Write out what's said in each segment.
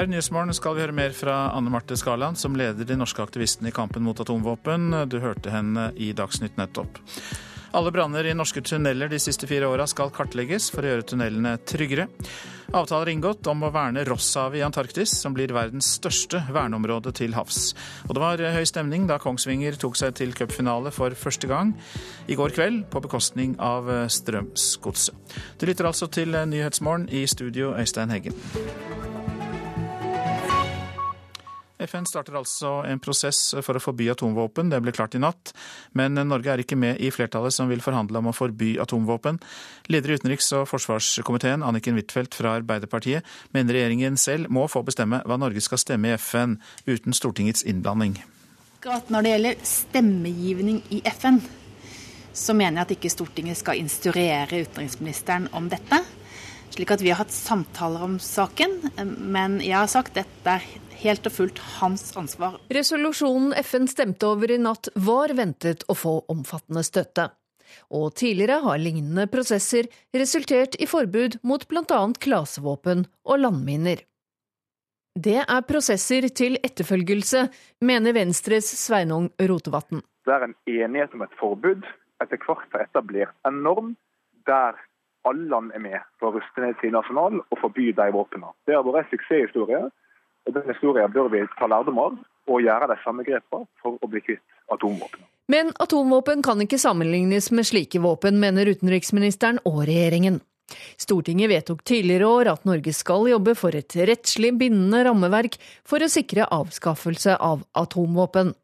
Her i Nyhetsmorgen skal vi høre mer fra Anne Marte Skaland, som leder de norske aktivistene i kampen mot atomvåpen. Du hørte henne i Dagsnytt nettopp. Alle branner i norske tunneler de siste fire åra skal kartlegges for å gjøre tunnelene tryggere. Avtaler inngått om å verne Rosshavet i Antarktis, som blir verdens største verneområde til havs. Og det var høy stemning da Kongsvinger tok seg til cupfinale for første gang i går kveld, på bekostning av Strømsgodset. Du lytter altså til Nyhetsmorgen i studio, Øystein Heggen. FN starter altså en prosess for å forby atomvåpen. Det ble klart i natt. Men Norge er ikke med i flertallet som vil forhandle om å forby atomvåpen. Leder i utenriks- og forsvarskomiteen, Anniken Huitfeldt fra Arbeiderpartiet, mener regjeringen selv må få bestemme hva Norge skal stemme i FN uten Stortingets innblanding. Akkurat når det gjelder stemmegivning i FN, så mener jeg at ikke Stortinget skal instruere utenriksministeren om dette. Slik at vi har hatt samtaler om saken, men jeg har sagt at dette er helt og fullt hans ansvar. Resolusjonen FN stemte over i natt var ventet å få omfattende støtte. Og tidligere har lignende prosesser resultert i forbud mot bl.a. klasevåpen og landminer. Det er prosesser til etterfølgelse, mener Venstres Sveinung Rotevatn. Det er en enighet om et forbud. Etter hvert har etablert en norm der alle land er med for å ruste ned sine nasjonal og forby de våpnene. Det har vært en suksesshistorie. Og Den historien bør vi ta lærdom av og gjøre de samme grepene for å bli kvitt atomvåpen. Men atomvåpen kan ikke sammenlignes med slike våpen, mener utenriksministeren og regjeringen. Stortinget vedtok tidligere år at Norge skal jobbe for et rettslig bindende rammeverk for å sikre avskaffelse av atomvåpen.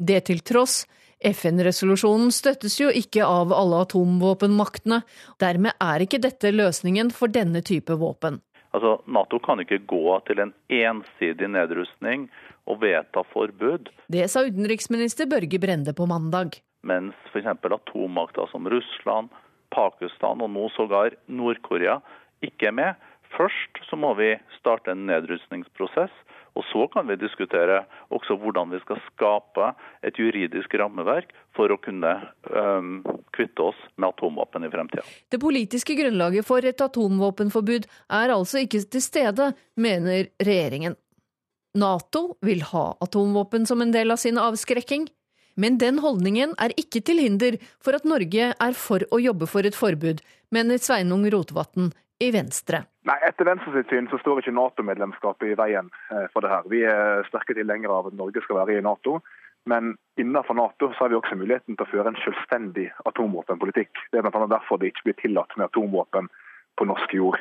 Det til tross, FN-resolusjonen støttes jo ikke av alle atomvåpenmaktene. Dermed er ikke dette løsningen for denne type våpen. Altså, Nato kan ikke gå til en ensidig nedrustning og vedta forbud. Det sa utenriksminister Børge Brende på mandag. Mens f.eks. atommakter som Russland, Pakistan og nå sågar Nord-Korea ikke er med. Først så må vi starte en nedrustningsprosess. Og så kan vi diskutere også hvordan vi skal skape et juridisk rammeverk for å kunne um, kvitte oss med atomvåpen i fremtida. Det politiske grunnlaget for et atomvåpenforbud er altså ikke til stede, mener regjeringen. Nato vil ha atomvåpen som en del av sin avskrekking. Men den holdningen er ikke til hinder for at Norge er for å jobbe for et forbud, mener Sveinung Rotevatn i Venstre. Nei, Etter Venstres syn så står ikke Nato-medlemskapet i veien eh, for det her. Vi er sterke tilhengere av at Norge skal være i Nato. Men innenfor Nato så har vi også muligheten til å føre en selvstendig atomvåpenpolitikk. Det er bl.a. derfor det ikke blir tillatt med atomvåpen på norsk jord.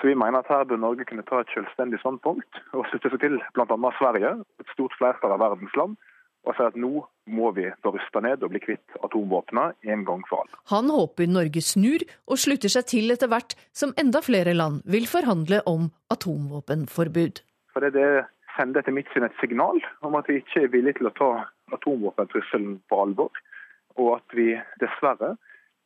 Så vi mener at her bør Norge kunne ta et selvstendig standpunkt og slutte seg til bl.a. Sverige, et stort flertall av verdens land, og sier at nå må vi få rusta ned og bli kvitt atomvåpnene en gang for alle. Han håper Norge snur og slutter seg til etter hvert som enda flere land vil forhandle om atomvåpenforbud. For det, sender etter mitt syn et signal om at vi ikke er villige til å ta atomvåpentrusselen på alvor, og at vi dessverre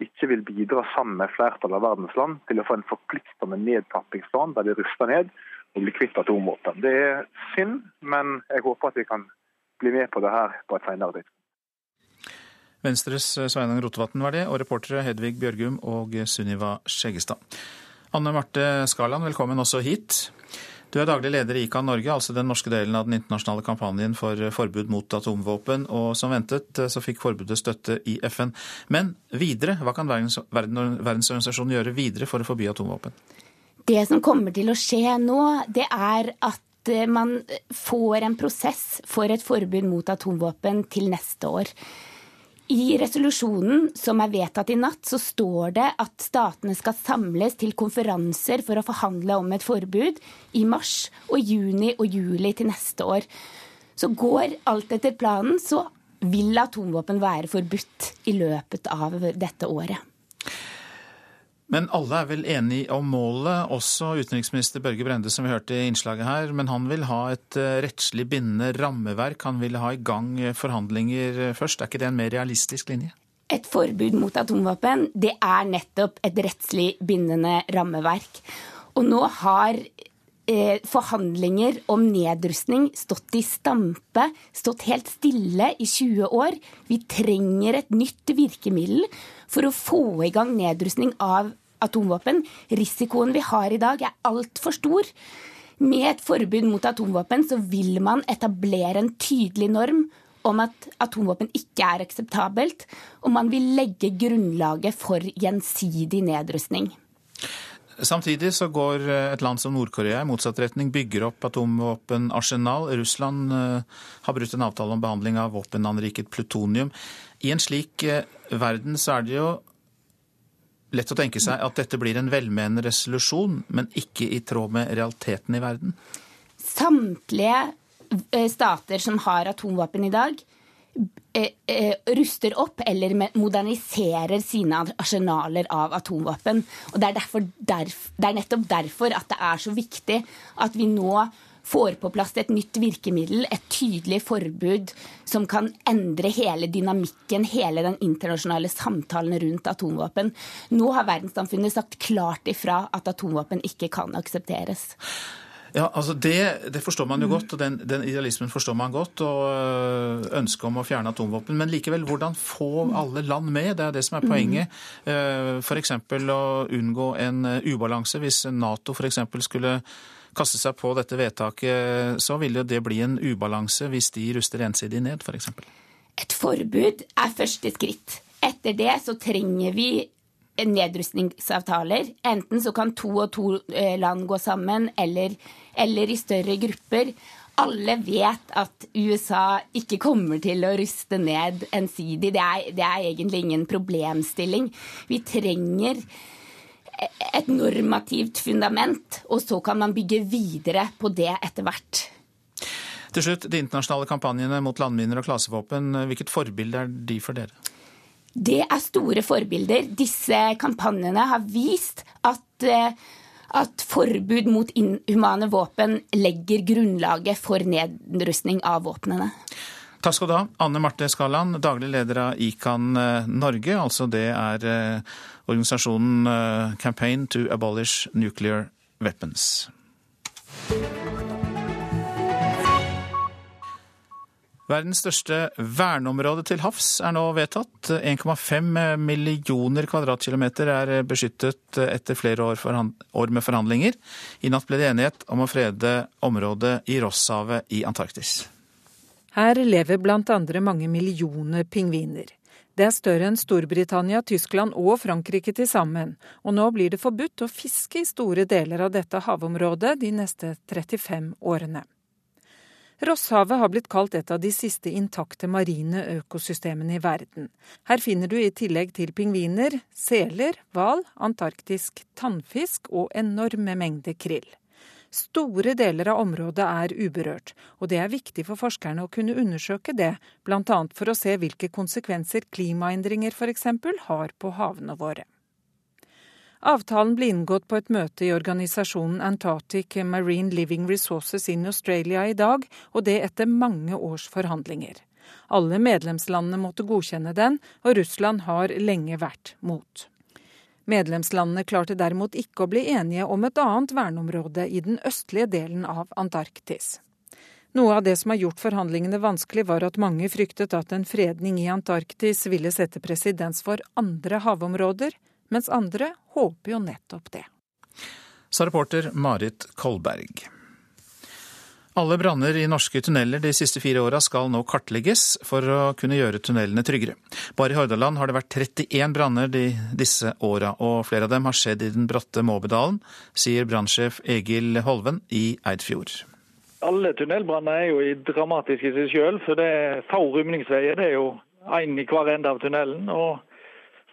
ikke vil bidra sammen med flertallet av verdens land til å få en forpliktende nedtappingsplan der de ruster ned og blir kvitt atomvåpen. Det er synd, men jeg håper at vi kan bli med på det her på et senere tidspunkt. Venstres Sveinung Rotevatn var det, og reportere Hedvig Bjørgum og Sunniva Skjeggestad. Anne Marte Skarland, velkommen også hit. Du er daglig leder i ICAN Norge, altså den norske delen av den internasjonale kampanjen for forbud mot atomvåpen. Og som ventet så fikk forbudet støtte i FN. Men videre, hva kan Verdensorganisasjonen gjøre videre for å forby atomvåpen? Det som kommer til å skje nå, det er at man får en prosess for et forbud mot atomvåpen til neste år. I resolusjonen som er vedtatt i natt, så står det at statene skal samles til konferanser for å forhandle om et forbud i mars og juni og juli til neste år. Så går alt etter planen, så vil atomvåpen være forbudt i løpet av dette året. Men alle er vel enige om målet, også utenriksminister Børge Brende, som vi hørte i innslaget her. Men han vil ha et eh, rettslig bindende rammeverk. Han vil ha i gang eh, forhandlinger først. Er ikke det en mer realistisk linje? Et forbud mot atomvåpen, det er nettopp et rettslig bindende rammeverk. Og nå har eh, forhandlinger om nedrustning stått i stampe, stått helt stille i 20 år. Vi trenger et nytt virkemiddel for å få i gang nedrustning av atomvåpen. Risikoen vi har i dag er altfor stor. Med et forbud mot atomvåpen så vil man etablere en tydelig norm om at atomvåpen ikke er akseptabelt, og man vil legge grunnlaget for gjensidig nedrustning. Samtidig så går et land som Nord-Korea i motsatt retning, bygger opp atomvåpenarsenal. Russland eh, har brutt en avtale om behandling av våpenanriket plutonium. I en slik eh, verden så er det jo lett å tenke seg at dette blir en velmenende resolusjon, men ikke i tråd med realiteten i verden? Samtlige eh, stater som har atomvåpen i dag, eh, eh, ruster opp eller moderniserer sine arsenaler av atomvåpen. Og det er, derfor, det er nettopp derfor at det er så viktig at vi nå får på plass et nytt virkemiddel, et tydelig forbud som kan endre hele dynamikken, hele den internasjonale samtalen rundt atomvåpen. Nå har verdenssamfunnet sagt klart ifra at atomvåpen ikke kan aksepteres. Ja, altså det, det, forstår man jo godt, og den, den, idealismen forstår man godt. Og øh, ønsket om å fjerne atomvåpen. Men likevel, hvordan få alle land med? Det er det som er poenget. Øh, F.eks. å unngå en øh, ubalanse hvis Nato f.eks. skulle kaste seg på dette vedtaket, så vil jo det bli en ubalanse hvis de ruster ensidig ned, f.eks. Et forbud er første skritt. Etter det så trenger vi nedrustningsavtaler. Enten så kan to og to eh, land gå sammen, eller, eller i større grupper. Alle vet at USA ikke kommer til å ruste ned ensidig. Det er, det er egentlig ingen problemstilling. Vi trenger et normativt fundament, og så kan man bygge videre på det etter hvert. Til slutt, De internasjonale kampanjene mot landminer og klasevåpen, hvilket forbilde er de for dere? Det er store forbilder. Disse kampanjene har vist at, eh, at forbud mot inhumane våpen legger grunnlaget for nedrustning av våpnene. Takk skal du ha, Anne Marte Skaland, daglig leder av ICAN eh, Norge. Altså det er eh, organisasjonen eh, Campaign to Abolish Nuclear Weapons. Verdens største verneområde til havs er nå vedtatt. 1,5 millioner kvadratkilometer er beskyttet etter flere år, år, med forhandlinger. I natt ble det enighet om å frede området i Rosshavet i Antarktis. Her lever bl.a. mange millioner pingviner. Det er større enn Storbritannia, Tyskland og Frankrike til sammen, og nå blir det forbudt å fiske i store deler av dette havområdet de neste 35 årene. Rosshavet har blitt kalt et av de siste intakte marine økosystemene i verden. Her finner du i tillegg til pingviner, seler, hval, antarktisk tannfisk og enorme mengder krill. Store deler av området er uberørt, og det er viktig for forskerne å kunne undersøke det, bl.a. for å se hvilke konsekvenser klimaendringer f.eks. har på havene våre. Avtalen ble inngått på et møte i organisasjonen Antarctic Marine Living Resources in Australia i dag, og det etter mange års forhandlinger. Alle medlemslandene måtte godkjenne den, og Russland har lenge vært mot. Medlemslandene klarte derimot ikke å bli enige om et annet verneområde i den østlige delen av Antarktis. Noe av det som har gjort forhandlingene vanskelig, var at mange fryktet at en fredning i Antarktis ville sette presedens for andre havområder, mens andre håper jo nettopp det. Sa reporter Marit Kolberg. Alle branner i norske tunneler de siste fire åra skal nå kartlegges for å kunne gjøre tunnelene tryggere. Bare i Hordaland har det vært 31 branner de, disse åra, og flere av dem har skjedd i den bratte Måbedalen, sier brannsjef Egil Holven i Eidfjord. Alle tunnelbranner er jo dramatiske i seg sjøl, for det er få rømningsveier. Det er jo én i hver ende av tunnelen. og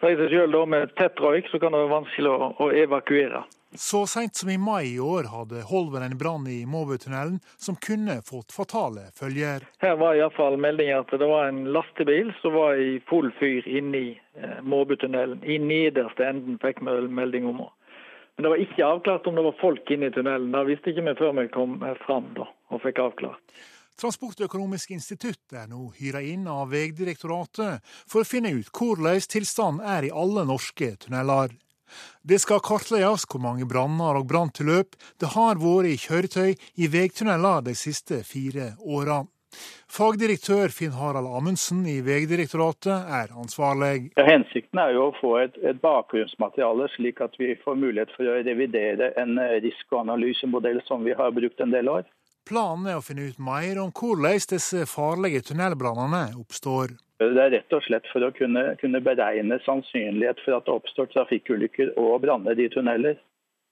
sier seg sjøl med tett røyk så kan det være vanskelig å evakuere. Så seint som i mai i år hadde Holven en brann i Måbøtunnelen som kunne fått fatale følger. Her var iallfall meldingen at det var en lastebil som var i full fyr inni eh, Måbøtunnelen. I nederste enden fikk vi melding om. Men det var ikke avklart om det var folk inne i tunnelen. Det visste ikke vi før vi kom fram da, og fikk avklart. Transportøkonomisk institutt er nå hyra inn av Vegdirektoratet for å finne ut hvordan tilstanden er i alle norske tunneler. Det skal kartlegges hvor mange branner og branntilløp det har vært i kjøretøy i veitunneler de siste fire åra. Fagdirektør Finn Harald Amundsen i Vegdirektoratet er ansvarlig. Ja, hensikten er jo å få et, et, bakgrunnsmateriale, slik at vi får mulighet for å revidere en risikoanalysemodell som vi har brukt en del år. Planen er å finne ut mer om hvordan disse farlige tunnelbrannene oppstår. Det er rett og slett for å kunne, kunne beregne sannsynlighet for at det oppstår trafikkulykker og branner i tunneler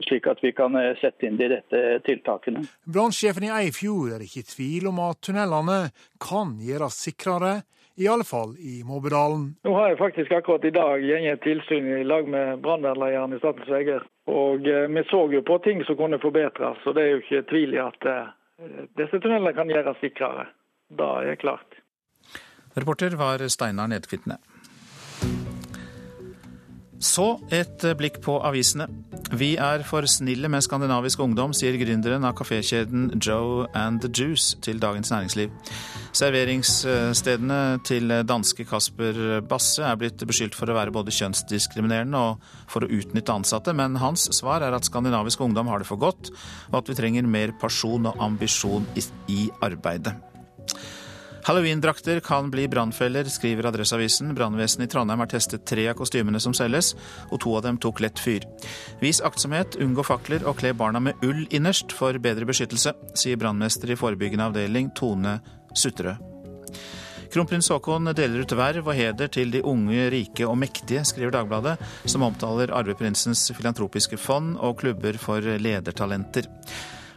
slik at vi kan eh, sette inn de rette tiltakene. Brannsjefen i Eifjord er ikke i tvil om at tunnelene kan gjøres sikrere, i alle fall i Måbedalen. Nå har jeg faktisk akkurat i dag gått et tilsyn i lag med brannvernlederen i Statens veier. Og eh, vi så jo på ting som kunne forbedres, og det er jo ikke tvil i at eh, disse tunnelene kan gjøres sikrere. Da er det klart. Reporter var Steinar Nedkvitne. Så et blikk på avisene. Vi er for snille med skandinavisk ungdom, sier gründeren av kafékjeden Joe and the Juice til Dagens Næringsliv. Serveringsstedene til danske Kasper Basse er blitt beskyldt for å være både kjønnsdiskriminerende og for å utnytte ansatte, men hans svar er at skandinavisk ungdom har det for godt, og at vi trenger mer pasjon og ambisjon i arbeidet. Halloweendrakter kan bli brannfeller, skriver Adresseavisen. Brannvesenet i Trondheim har testet tre av kostymene som selges, og to av dem tok lett fyr. Vis aktsomhet, unngå fakler og kle barna med ull innerst for bedre beskyttelse, sier brannmester i forebyggende avdeling Tone Sutterød. Kronprins Haakon deler ut verv og heder til de unge, rike og mektige, skriver Dagbladet, som omtaler arveprinsens filantropiske fond og klubber for ledertalenter.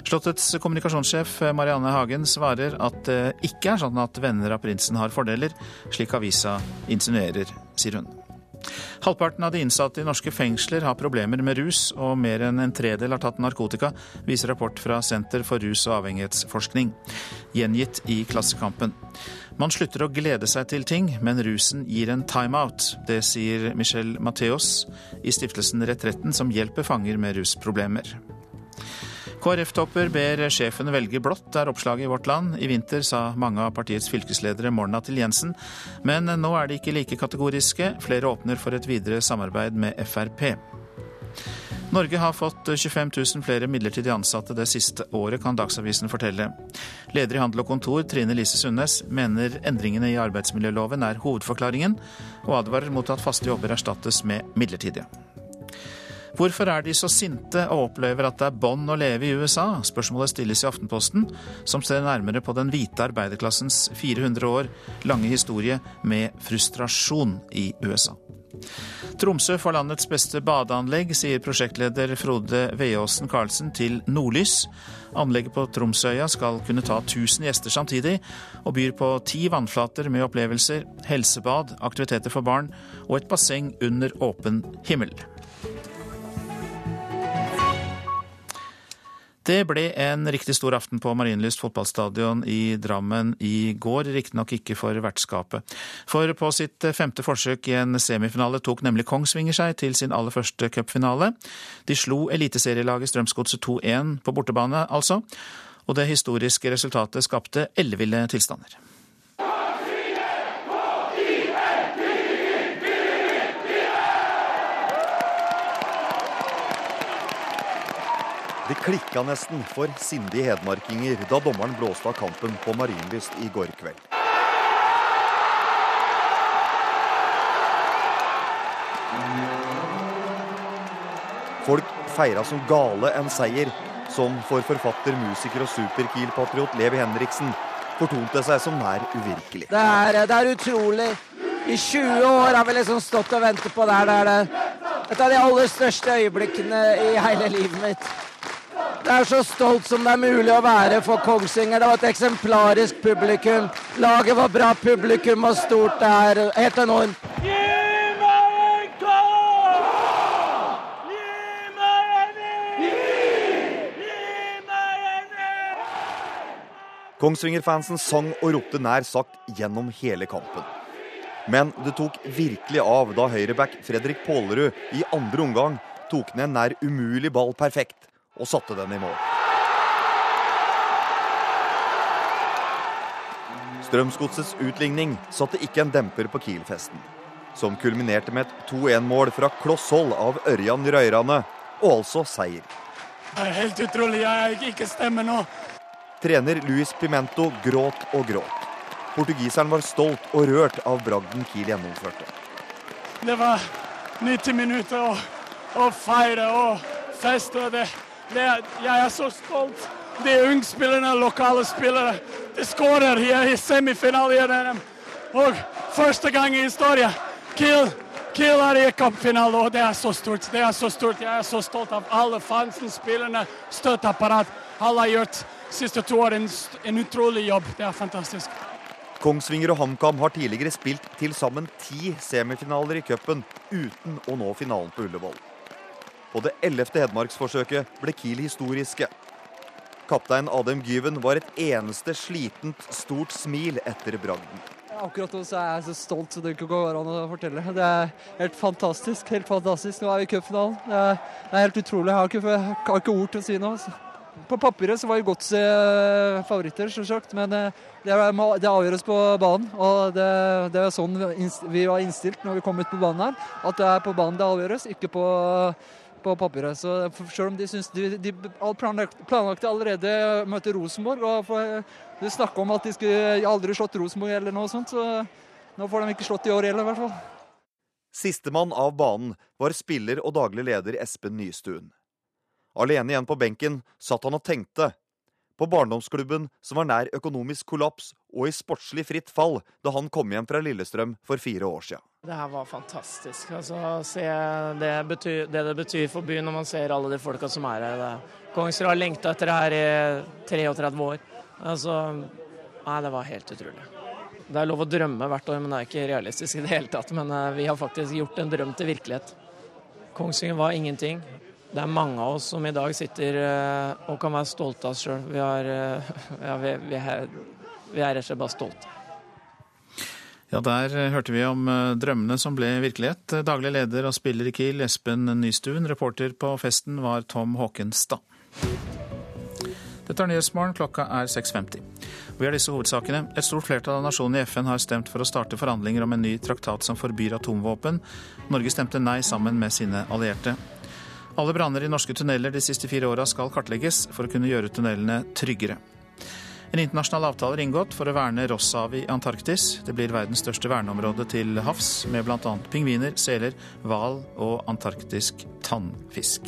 Slottets kommunikasjonssjef Marianne Hagen svarer at det ikke er sånn at venner av prinsen har fordeler, slik avisa insinuerer, sier hun. Halvparten av de innsatte i norske fengsler har problemer med rus, og mer enn en tredel har tatt narkotika, viser rapport fra Senter for rus- og avhengighetsforskning, gjengitt i Klassekampen. Man slutter å glede seg til ting, men rusen gir en timeout. Det sier Michel Matheos i stiftelsen Retretten, som hjelper fanger med rusproblemer. KrF-topper ber sjefen velge blått, er oppslaget i Vårt Land. I vinter sa mange av partiets fylkesledere morna til Jensen, men nå er de ikke like kategoriske. Flere åpner for et videre samarbeid med Frp. Norge har fått 25 000 flere midlertidig ansatte det siste året, kan Dagsavisen fortelle. Leder i Handel og Kontor, Trine Lise Sundnes, mener endringene i arbeidsmiljøloven er hovedforklaringen, og advarer mot at faste jobber erstattes med midlertidige. Hvorfor er de så sinte og opplever at det er bånd å leve i USA? Spørsmålet stilles i Aftenposten, som ser nærmere på den hvite arbeiderklassens 400 år lange historie med frustrasjon i USA. Tromsø får landets beste badeanlegg, sier prosjektleder Frode Veåsen Karlsen til Nordlys. Anlegget på Tromsøya skal kunne ta 1000 gjester samtidig, og byr på ti vannflater med opplevelser, helsebad, aktiviteter for barn og et basseng under åpen himmel. Det ble en riktig stor aften på Marienlyst fotballstadion i Drammen i går, riktignok ikke for vertskapet. For på sitt femte forsøk i en semifinale tok nemlig Kongsvinger seg til sin aller første cupfinale. De slo eliteserielaget Strømsgodset 2-1 på bortebane, altså. Og det historiske resultatet skapte elleville tilstander. Det klikka nesten for sindige hedmarkinger da dommeren blåste av kampen på Marienlyst i går kveld. Folk feira som gale en seier som for forfatter, musiker og superkiel-patriot Levi Henriksen fortonte seg som nær uvirkelig. Det er, det er utrolig. I 20 år har vi liksom stått og ventet på det her. Det er det. et av de aller største øyeblikkene i hele livet mitt. Er så stolt som det er mulig å være for Kongsvinger. Det var et eksemplarisk publikum. Laget var bra, publikum var stort. Det er helt enormt. Gi meg en kopp! Gi meg en Gi meg en Kongsvinger-fansen sang og ropte nær sagt gjennom hele kampen. Men det tok virkelig av da høyreback Fredrik Pålerud i andre omgang tok ned en nær umulig ball perfekt og satte den i mål. Strømsgodsets utligning satte ikke en demper på Kiel-festen, som kulminerte med et 2-1-mål fra kloss hold av Ørjan Røyrane, og altså seier. Det er helt utrolig. Jeg er ikke stemmer nå. Trener Luis Pimento gråt og gråt. Portugiseren var stolt og rørt av bragden Kiel gjennomførte. Det var 90 minutter å, å feire og feste. og Det, det, jeg er så stolt. De unge spillerne, lokale spillere, de skårer i, i semifinalen. Og første gang i historien. Kiel, Kiel er i cupfinale, og det er så stort. Det er så stort. Jeg er så stolt av alle fansen, spillerne, støtteapparat. Alle har gjort siste to år en, en utrolig jobb. Det er fantastisk. Kongsvinger og HamKam har tidligere spilt til sammen ti semifinaler i cupen uten å nå finalen på Ullevål. På det ellevte Hedmarksforsøket ble Kiel historiske. Kaptein Adem Gyven var et eneste slitent, stort smil etter bragden. Akkurat nå så er jeg så stolt så det ikke går an å fortelle. Det er helt fantastisk. helt fantastisk. Nå er vi i cupfinalen. Det, er helt utrolig. Jeg har ikke, jeg har ikke ord til å si noe. Altså. På papiret så var jo Godset eh, favoritter, selvsagt, men eh, det, avgjøres på banen. Og det, det er sånn vi var innstilt når vi kom ut på banen her. At det er på banen det avgjøres, ikke på, på papiret. Så selv om de syns de, de planlagte, allerede å møte Rosenborg, og for, de snakka om at de skulle aldri slått Rosenborg eller noe sånt, så nå får de ikke slått i år heller, i hvert fall. Sistemann av banen var spiller og daglig leder Espen Nystuen. Alene igjen på benken satt han og tenkte. På barndomsklubben som var nær økonomisk kollaps og i sportslig fritt fall da han kom hjem fra Lillestrøm for fire år siden. Det her var fantastisk. Altså, se det, betyr, det, det betyr for byen når man ser alle de folka som er her. Kongsrud har lengta etter det her i 33 år. Altså, nei, det var helt utrolig. Det er lov å drømme hvert år, men det er ikke realistisk i det hele tatt. Men uh, vi har faktisk gjort en drøm til virkelighet. Kongsvinger var ingenting. Det er mange av oss som i dag sitter eh, og kan være stolte av oss sjøl. Vi, eh, ja, vi, vi, vi, er rett og slett bare stolte. Ja, Der hørte vi om eh, drømmene som ble virkelighet. Daglig leder og spiller i Kiel, Espen Nystuen. Reporter på festen var Tom Håkenstad. Dette er Nyhetsmorgen, klokka er 6.50. Vi har disse hovedsakene. Et stort flertall av nasjonene i FN har stemt for å starte forhandlinger om en ny traktat som forbyr atomvåpen. Norge stemte nei sammen med sine allierte. Alle branner i norske tunneler de siste fire åra skal kartlegges for å kunne gjøre tunnelene tryggere. En internasjonal avtale er inngått for å verne Rosshavet i Antarktis. Det blir verdens største verneområde til havs, med bl.a. pingviner, seler, hval og antarktisk tannfisk.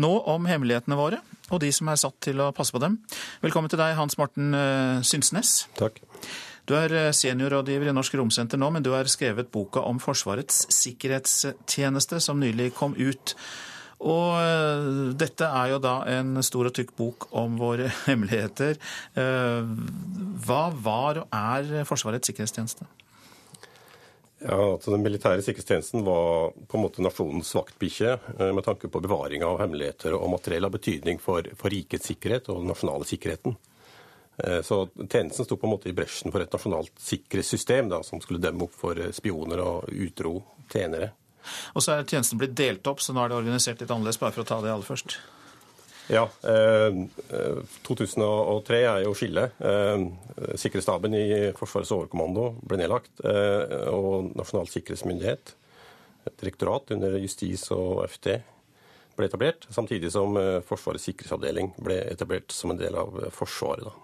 Nå om hemmelighetene våre og de som er satt til å passe på dem. Velkommen til deg, Hans Morten eh, Synsnes. Takk. Du er eh, seniorrådgiver i Norsk Romsenter nå, men du har skrevet boka om Forsvarets sikkerhetstjeneste, som nylig kom ut. Og eh, dette er jo da en stor og tykk bok om våre hemmeligheter. Eh, hva var og er Forsvarets sikkerhetstjeneste? Ja, altså Den militære sikkerhetstjenesten var på en måte nasjonens vaktbikkje med tanke på bevaring av hemmeligheter og materiell av betydning for, for rikets sikkerhet og den nasjonale sikkerheten. Eh, så tjenesten sto på en måte i bresjen for et nasjonalt sikkerhetssystem da, som skulle demme opp for eh, spioner og utro tjenere. Og så er tjenesten blitt delt opp, så nå er det organisert litt annerledes, bare for å ta det aller først. Ja. Eh, 2003 er jo skillet. Eh, Sikkerhetsstaben i Forsvarets overkommando ble nedlagt. Eh, og Nasjonal sikkerhetsmyndighet, et direktorat under Justis og FT, ble etablert. Samtidig som eh, Forsvarets sikkerhetsavdeling ble etablert som en del av Forsvaret. da.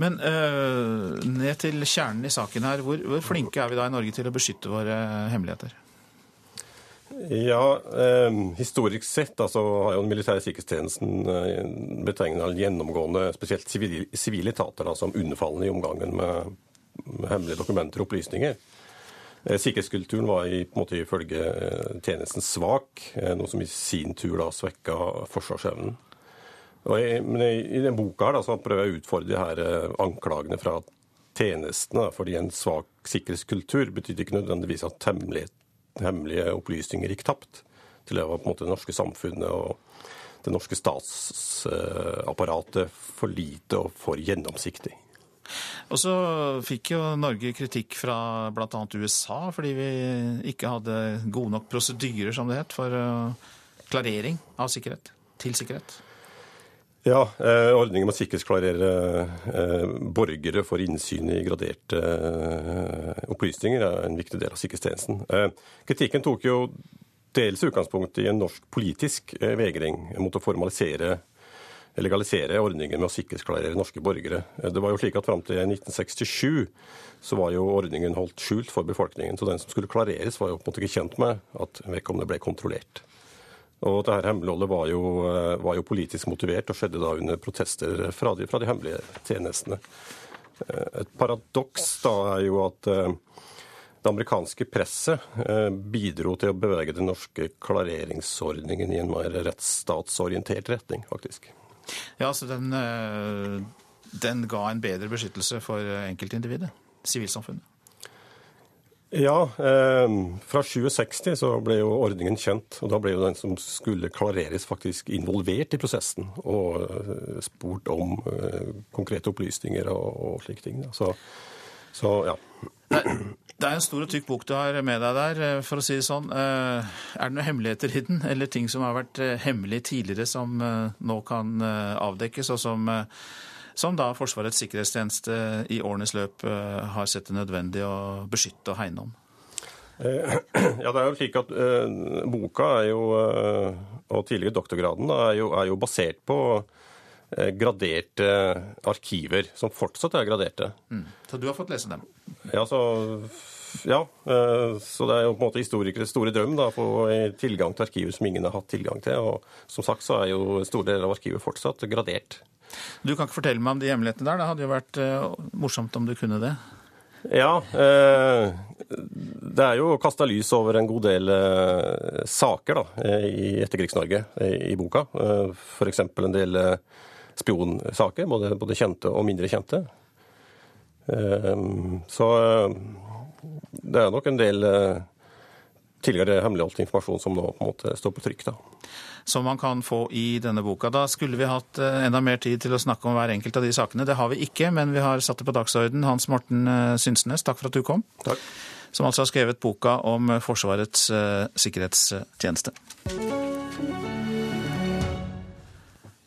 Men uh, ned til kjernen i saken her. Hvor, hvor, flinke er vi da i Norge til å beskytte våre hemmeligheter? Ja, eh, Historisk sett altså, har jo den militære sikkerhetstjenesten eh, betegnet gjennomgående spesielt sivile etater da, som underfallende i omgangen med, med hemmelige dokumenter og opplysninger. Eh, sikkerhetskulturen var i, på en måte ifølge eh, tjenesten svak, eh, noe som i sin tur da svekka forsvarsevnen. Jeg, men i, i den boka her da, så prøver jeg å utfordre de her eh, anklagene fra tjenestene. fordi en svak sikkerhetskultur betydde ikke nødvendigvis at hemmelige, hemmelige opplysninger gikk tapt. Til det var på en måte det norske samfunnet og det norske statsapparatet for lite og for gjennomsiktig. Og så fikk jo Norge kritikk fra bl.a. USA fordi vi ikke hadde gode nok prosedyrer, som det het, for uh, klarering av sikkerhet til sikkerhet. Ja, eh, ordningen med å sikkerhetsklarere eh, borgere for innsyn i graderte eh, opplysninger er en viktig del av sikkerhetstjenesten. Kritikken tok jo dels utgangspunkt i en norsk politisk eh, vegring mot å formalisere legalisere ordningen med å sikkerhetsklarere norske borgere. Det var jo slik at Fram til 1967 så var jo ordningen holdt skjult for befolkningen. Så den som skulle klareres, var jo på en måte ikke kjent med at vedkommende ble kontrollert. Og dette hemmeligholdet var jo, eh, var jo politisk motivert og skjedde da under protester fra de, fra de hemmelige tjenestene. Eh, et paradoks da er jo at eh, det amerikanske presset bidro til å bevege den norske klareringsordningen i en mer rettsstatsorientert retning, faktisk. Ja, så den, den ga en bedre beskyttelse for enkeltindividet, sivilsamfunnet? Ja, eh, fra 2060 så ble jo ordningen kjent. Og da ble jo den som skulle klareres, faktisk involvert i prosessen. Og eh, spurt om eh, konkrete opplysninger og, og slike ting. Så, så ja. Det er en stor og tykk bok du har med deg der, eh, for å si det sånn. Eh, er det noen hemmeligheter i den, eller ting som har vært hemmelige tidligere, som nå kan avdekkes, og som som da Forsvarets sikkerhetstjeneste i årenes løp eh, har sett det nødvendig å beskytte og hegne om? Eh, ja, det er jo slik at uh, Boka er jo, og tidligere doktorgraden da, er, jo, er, jo, basert på graderte arkiver, som fortsatt er graderte. Mm. Så du har fått lese dem? Ja, så, ja, så det er jo på en måte historikeres store drøm da, å få tilgang til arkiver som ingen har hatt tilgang til. Og som sagt så er jo store deler av arkivet fortsatt gradert. Du kan ikke fortelle meg om de hemmelighetene der. Det hadde jo vært uh, morsomt om du kunne det. Ja. Eh, det er jo kasta lys over en god del eh, saker da, i Etterkrigs-Norge i, i, boka. Eh, F.eks. en del eh, spionsaker, både, både, kjente og mindre kjente. Eh, så eh, det er nok en del tidligere hemmeligholdt informasjon som nå på en måte står på trykk. da som man kan få i denne boka. Da skulle vi hatt eh, enda mer tid til å snakke om hver enkelt av de sakene. Det har vi ikke, men vi har satt det på dagsorden. Hans Morten eh, Synsnes, takk for at du kom. Takk. Som altså har skrevet boka om Forsvarets uh, sikkerhetstjeneste.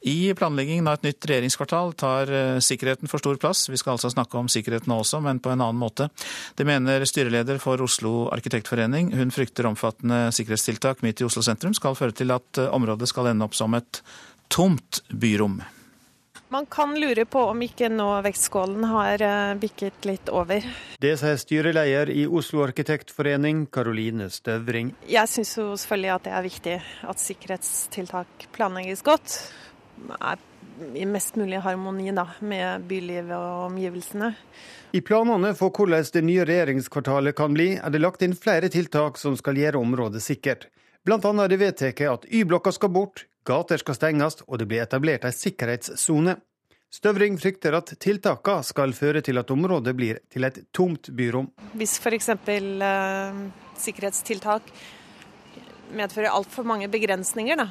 I planleggingen av et nytt regjeringskvartal tar eh, sikkerheten for stor plass. Vi skal altså snakke om sikkerheten også, men på en annen måte. Det mener styreleder for Oslo arkitektforening. Hun frykter omfattende sikkerhetstiltak midt i Oslo sentrum skal føre til at eh, området skal ende opp som et tomt byrom. Man kan lure på om ikke nå vektskålen har eh, bikket litt over. Det sier styreleder i Oslo arkitektforening, Karoline Støvring. Jeg syns jo selvfølgelig at det er viktig at sikkerhetstiltak planlegges godt er i mest mulig harmoni da, med bylivet og omgivelsene. I planene for hvordan det nye regjeringskvartalet kan bli, er det lagt inn flere tiltak som skal gjøre området sikkert. Annet er det vedtatt at Y-blokka skal bort, gater skal stenges og det blir etablert en sikkerhetssone. Støvring frykter at tiltakene skal føre til at området blir til et tomt byrom. Hvis f.eks. Eh, sikkerhetstiltak medfører altfor mange begrensninger, da,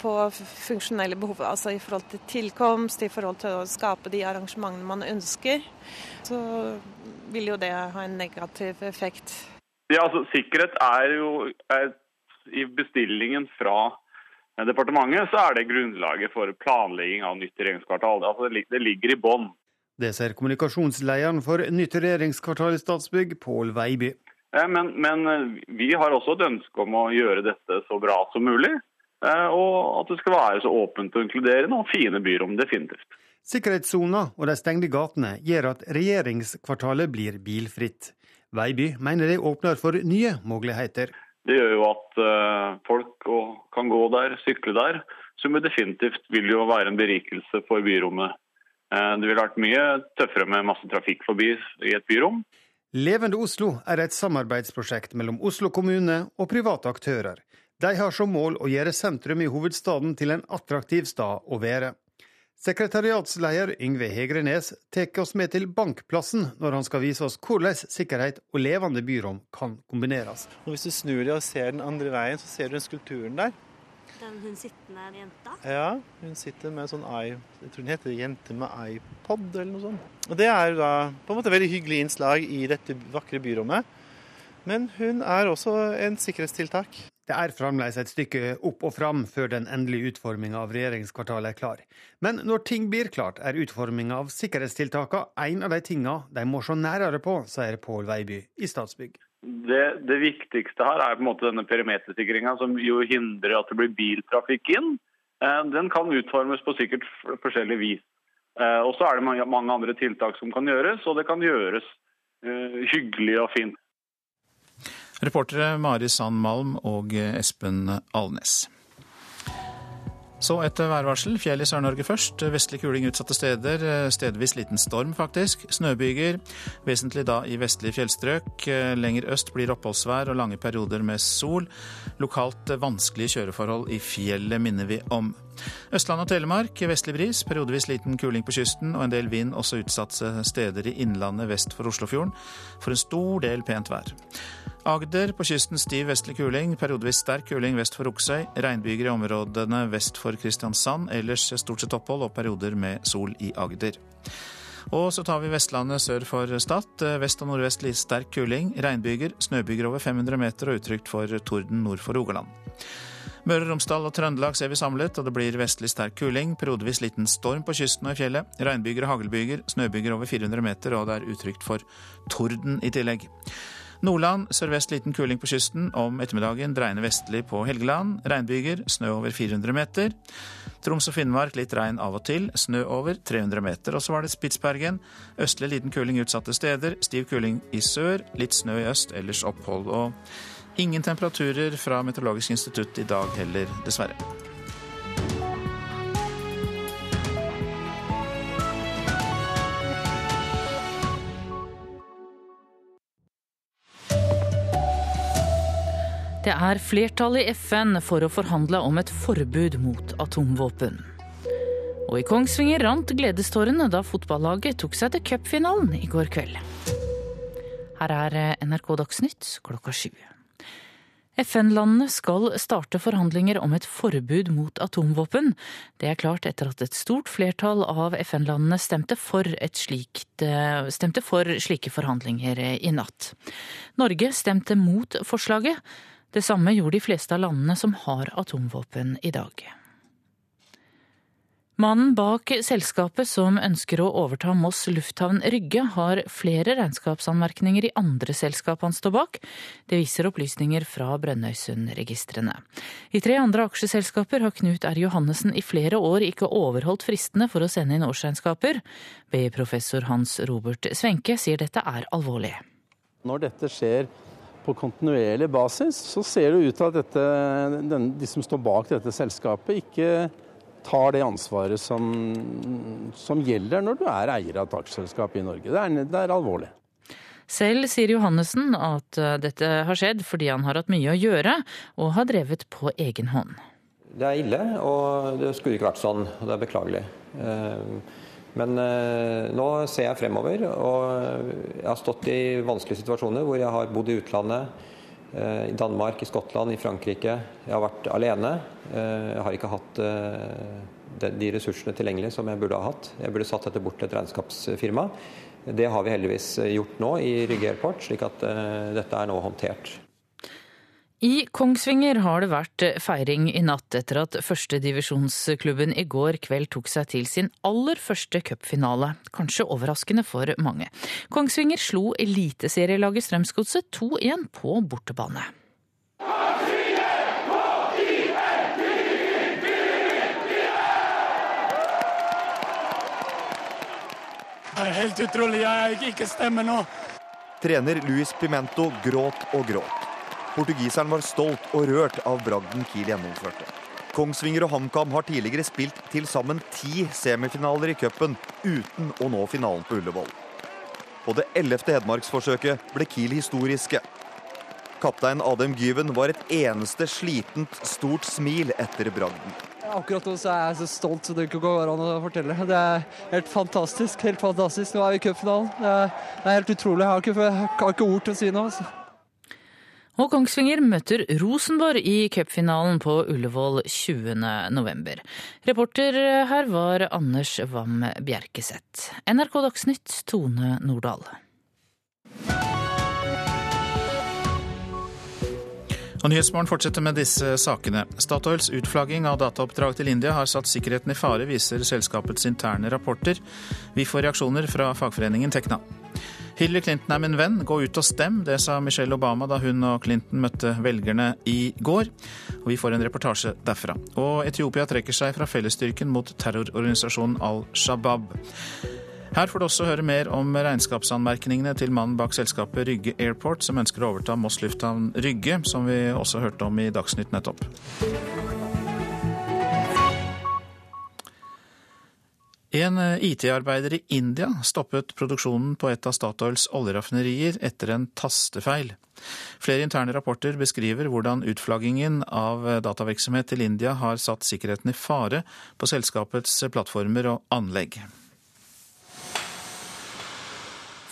på funksjonelle behov, altså i forhold til tilkomst, i forhold til å skape de arrangementene man ønsker, så vil jo det ha en negativ effekt. Ja, altså Sikkerhet er jo er, I bestillingen fra departementet så er det grunnlaget for planlegging av nytt regjeringskvartal. Altså, det ligger i bånn. Det ser kommunikasjonslederen for nytt regjeringskvartal i Statsbygg, Pål Veiby. Men, men vi har også et ønske om å gjøre dette så bra som mulig. Eh, og at det skal være så åpent og inkluderende og fine byrom, definitivt. Sikkerhetssona og de stengte gatene gjør at regjeringskvartalet blir bilfritt. Veiby mener det åpner for nye muligheter. Det gjør jo at eh, folk kan gå der, sykle der, som definitivt vil jo være en berikelse for byrommet. Eh, det ville vært mye tøffere med masse trafikk forbi i et byrom. Levende Oslo er et samarbeidsprosjekt mellom Oslo kommune og private aktører. De har som mål å gjøre sentrum i hovedstaden til en attraktiv stad å være. Sekretariatsleder Yngve Hegrenes tar oss med til Bankplassen når han skal vise oss hvordan sikkerhet og levende byrom kan kombineres. Og hvis du snur deg og ser den andre veien, så ser du den skulpturen der. Den hun sittende jenta? Ja, hun sitter med sånn i, jeg tror den heter 'Jente med iPod' eller noe sånt. Og Det er da på en måte veldig hyggelig innslag i dette vakre byrommet. Men hun er også en sikkerhetstiltak. Det er fremdeles et stykke opp og fram før den endelige utforminga av regjeringskvartalet er klar. Men når ting blir klart, er utforminga av sikkerhetstiltakene en av de tinga de må se nærere på, sier Pål Veiby i Statsbygg. Det, det, viktigste her er på en måte denne perimetersikringa, som jo hindrer at det blir biltrafikk inn. Eh, den kan utformes på sikkert forskjellig vis. Eh, og så er det mange, andre tiltak som kan gjøres, og det kan gjøres uh, hyggelig og fint. Reportere Mari Sand Malm og Espen Alnes. Så et værvarsel. Fjell i Sør-Norge først. Vestlig kuling utsatte steder. Stedvis liten storm, faktisk. Snøbyger. Vesentlig da i vestlige fjellstrøk. Lenger øst blir oppholdsvær og lange perioder med sol. Lokalt vanskelige kjøreforhold i fjellet, minner vi om. Østland og Telemark vestlig bris, periodevis liten kuling på kysten og en del vind også utsatte steder i innlandet vest for Oslofjorden. For en stor del pent vær. Agder på kysten stiv vestlig kuling, periodevis sterk kuling vest for Oksøy. Regnbyger i områdene vest for Kristiansand, ellers stort sett opphold og perioder med sol i Agder. Og så tar vi Vestlandet sør for Stad. Vest og nordvest litt sterk kuling. Regnbyger, snøbyger over 500 meter og utrygt for torden nord for Rogaland. Møre og Romsdal og Trøndelag ser vi samlet, og det blir vestlig sterk kuling. Periodevis liten storm på kysten og i fjellet. Regnbyger og haglbyger, snøbyger over 400 meter, og det er utrygt for torden i tillegg. Nordland sørvest liten kuling på kysten. Om ettermiddagen dreiende vestlig på Helgeland. Regnbyger, snø over 400 meter. Troms og Finnmark litt regn av og til. Snø over 300 meter. Og så var det Spitsbergen. Østlig liten kuling utsatte steder. Stiv kuling i sør. Litt snø i øst, ellers opphold. Og ingen temperaturer fra Meteorologisk institutt i dag heller, dessverre. Det er flertall i FN for å forhandle om et forbud mot atomvåpen. Og i Kongsvinger rant gledestårene da fotballaget tok seg til cupfinalen i går kveld. Her er NRK Dagsnytt klokka sju. FN-landene skal starte forhandlinger om et forbud mot atomvåpen. Det er klart etter at et stort flertall av FN-landene stemte, stemte for slike forhandlinger i natt. Norge stemte mot forslaget. Det samme gjorde de fleste av landene som har atomvåpen i dag. Mannen bak selskapet som ønsker å overta Moss lufthavn Rygge, har flere regnskapsanmerkninger i andre selskap han står bak. Det viser opplysninger fra Brønnøysundregistrene. I tre andre aksjeselskaper har Knut R. Johannessen i flere år ikke overholdt fristene for å sende inn årsregnskaper. BI-professor Hans Robert Svenke sier dette er alvorlig. Når dette skjer på kontinuerlig basis, så ser det ut til at dette, den, de som står bak dette selskapet, ikke tar det ansvaret som, som gjelder når du er eier av et aksjeselskap i Norge. Det er, det er alvorlig. Selv sier Johannessen at eh, dette har skjedd fordi han har hatt mye å gjøre og har drevet på egen hånd. Det er ille, og det skulle ikke vært sånn. og Det er beklagelig. Eh, men eh, nå ser jeg fremover, og jeg har stått i vanskelige situasjoner hvor jeg har bodd i utlandet. Eh, I Danmark, i Skottland, i Frankrike. Jeg har vært alene. Eh, jeg har ikke hatt de ressursene tilgjengelig som jeg burde ha hatt. Jeg burde satt dette bort til et regnskapsfirma. Det har vi heldigvis gjort nå i Rygge Airport, slik at dette er nå håndtert. I Kongsvinger har det vært feiring i natt etter at førstedivisjonsklubben i går kveld tok seg til sin aller første cupfinale. Kanskje overraskende for mange. Kongsvinger slo eliteserielaget Strømsgodset 2-1 på bortebane. Det er helt utrolig. Jeg ikke stemme nå. Trener Luis Pimento gråt og gråt. Portugiseren var stolt og rørt av bragden Kiel gjennomførte. Kongsvinger og HamKam har tidligere spilt til sammen ti semifinaler i cupen uten å nå finalen på Ullevål. På det ellevte Hedmarksforsøket ble Kiel historiske. Kaptein Adem Gyven var et eneste slitent, stort smil etter bragden. Akkurat nå så er jeg så stolt så det ikke går an å fortelle. Det er helt fantastisk. helt fantastisk. Nå er vi i cupfinalen. Det, er helt utrolig. Jeg har ikke, jeg har ikke ord til å si noe. Og Kongsvinger møter Rosenborg i cupfinalen på Ullevål 20.11. Reporter her var Anders Wam Bjerkeseth. NRK Dagsnytt, Tone Nordahl. Og Nyhetsmorgen fortsetter med disse sakene. Statoils utflagging av dataoppdrag til India har satt sikkerheten i fare, viser selskapets interne rapporter. Vi får reaksjoner fra fagforeningen Tekna. Hillary Clinton er min venn, gå ut og stem. Det sa Michelle Obama da hun og Clinton møtte velgerne i går. Og vi får en reportasje derfra. Og Etiopia trekker seg fra fellesstyrken mot terrororganisasjonen Al Shabaab. Her får du også høre mer om regnskapsanmerkningene til mannen bak selskapet Rygge Airport, som ønsker å overta Moss lufthavn Rygge, som vi også hørte om i Dagsnytt nettopp. En IT-arbeider i India stoppet produksjonen på et av Statoils oljeraffinerier etter en tastefeil. Flere interne rapporter beskriver hvordan utflaggingen av datavirksomhet til India har satt sikkerheten i fare på selskapets plattformer og anlegg.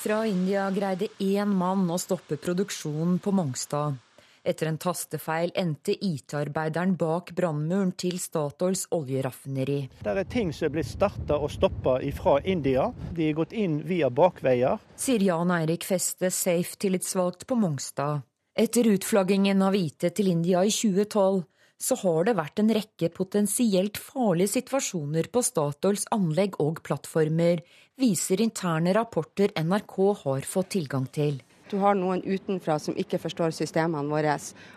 Fra India greide én mann å stoppe produksjonen på Mongstad. Etter en tastefeil endte IT-arbeideren bak brannmuren til Statoils oljeraffineri. Det er ting som er blitt starta og stoppa fra India. De er gått inn via bakveier. Sier Jan Eirik Feste, Safe-tillitsvalgt på Mongstad. Etter utflaggingen av IT til India i 2012 så har det vært en rekke potensielt farlige situasjoner på Statoils anlegg og plattformer, viser interne rapporter NRK har fått tilgang til. Du har noen utenfra som ikke forstår systemene våre,